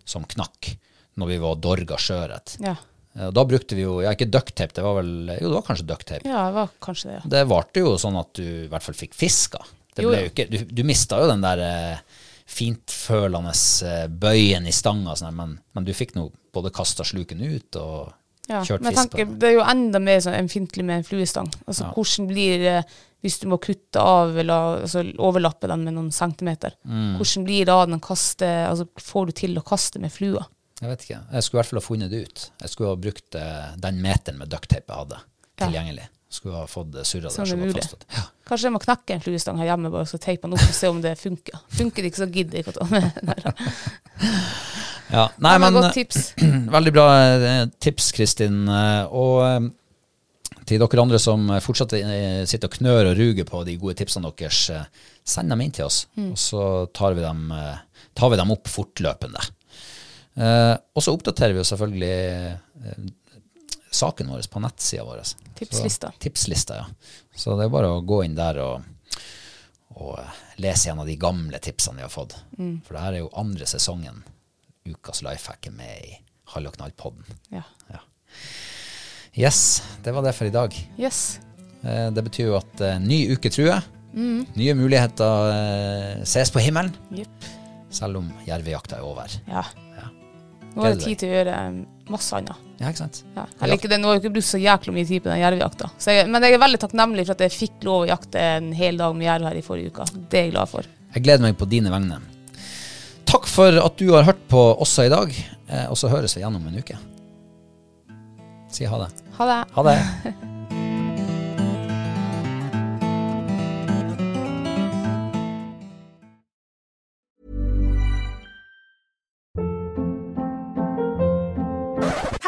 som knakk når vi var dorga sjøørret. Ja. Eh, Da brukte vi jo, ja ikke ducktape, det var vel, jo det var kanskje ducktape. ja, det var kanskje det, ja. Det varte jo sånn at du i hvert fall fikk fiska. Det Jo, jo. ikke, du, du mista jo den der eh, fintfølende eh, bøyen i stanga, sånn, men, men du fikk nå både kasta sluken ut og Ja, kjørt men fisk på den. det er jo enda mer sånn ømfintlig med en fluestang. Altså, Hvordan blir det hvis du må kutte av eller altså, overlappe den med noen centimeter? Mm. Hvordan blir det da den kaste altså, får du til å kaste med flua? Jeg vet ikke. Jeg skulle i hvert fall ha funnet det ut. Jeg skulle ha brukt eh, den meteren med ducktape jeg hadde, tilgjengelig. Skulle ha fått surra Sånn der er som Ja. Kanskje jeg må knekke en fluestang her hjemme bare og så teipe den opp og se om det funker. Funker det ikke, så gidder jeg ikke å ta med. Ja, nei, men. Veldig bra eh, tips, Kristin. Eh, Og til dere andre som fortsatt sitter og knør og ruger på de gode tipsene deres, send dem inn til oss, Mm. og så tar vi dem, tar vi dem opp fortløpende. Eh, Og så oppdaterer vi jo selvfølgelig eh, saken vår på nettsida vår. Tipslista. Så, tipslista, ja. Så det er bare å gå inn der og, og eh, lese en av de gamle tipsene vi har fått. Mm. For det her er jo andre sesongen ukas lifehack er med i Hall og knall-podden. Ja. Ja. Yes, det var det for i dag. Yes. Eh, Det betyr jo at eh, ny uke truer. Nye muligheter eh, ses på himmelen, Yep. selv om jervejakta er over. Ja. Ja. Nå er det tid til å gjøre um, masse annet. Ja, ikke sant? Ja. Jeg liker det, Nå har jeg ikke brukt så jækla mye tid på den jervejakta. Men jeg er veldig takknemlig for at jeg fikk lov å jakte en hel dag med jerv her i forrige uke. Det er jeg glad for. Jeg gleder meg på dine vegne. Takk for at du har hørt på også i dag, eh, og så høres vi igjen om en uke. Si ha det. Ha det. Ha det.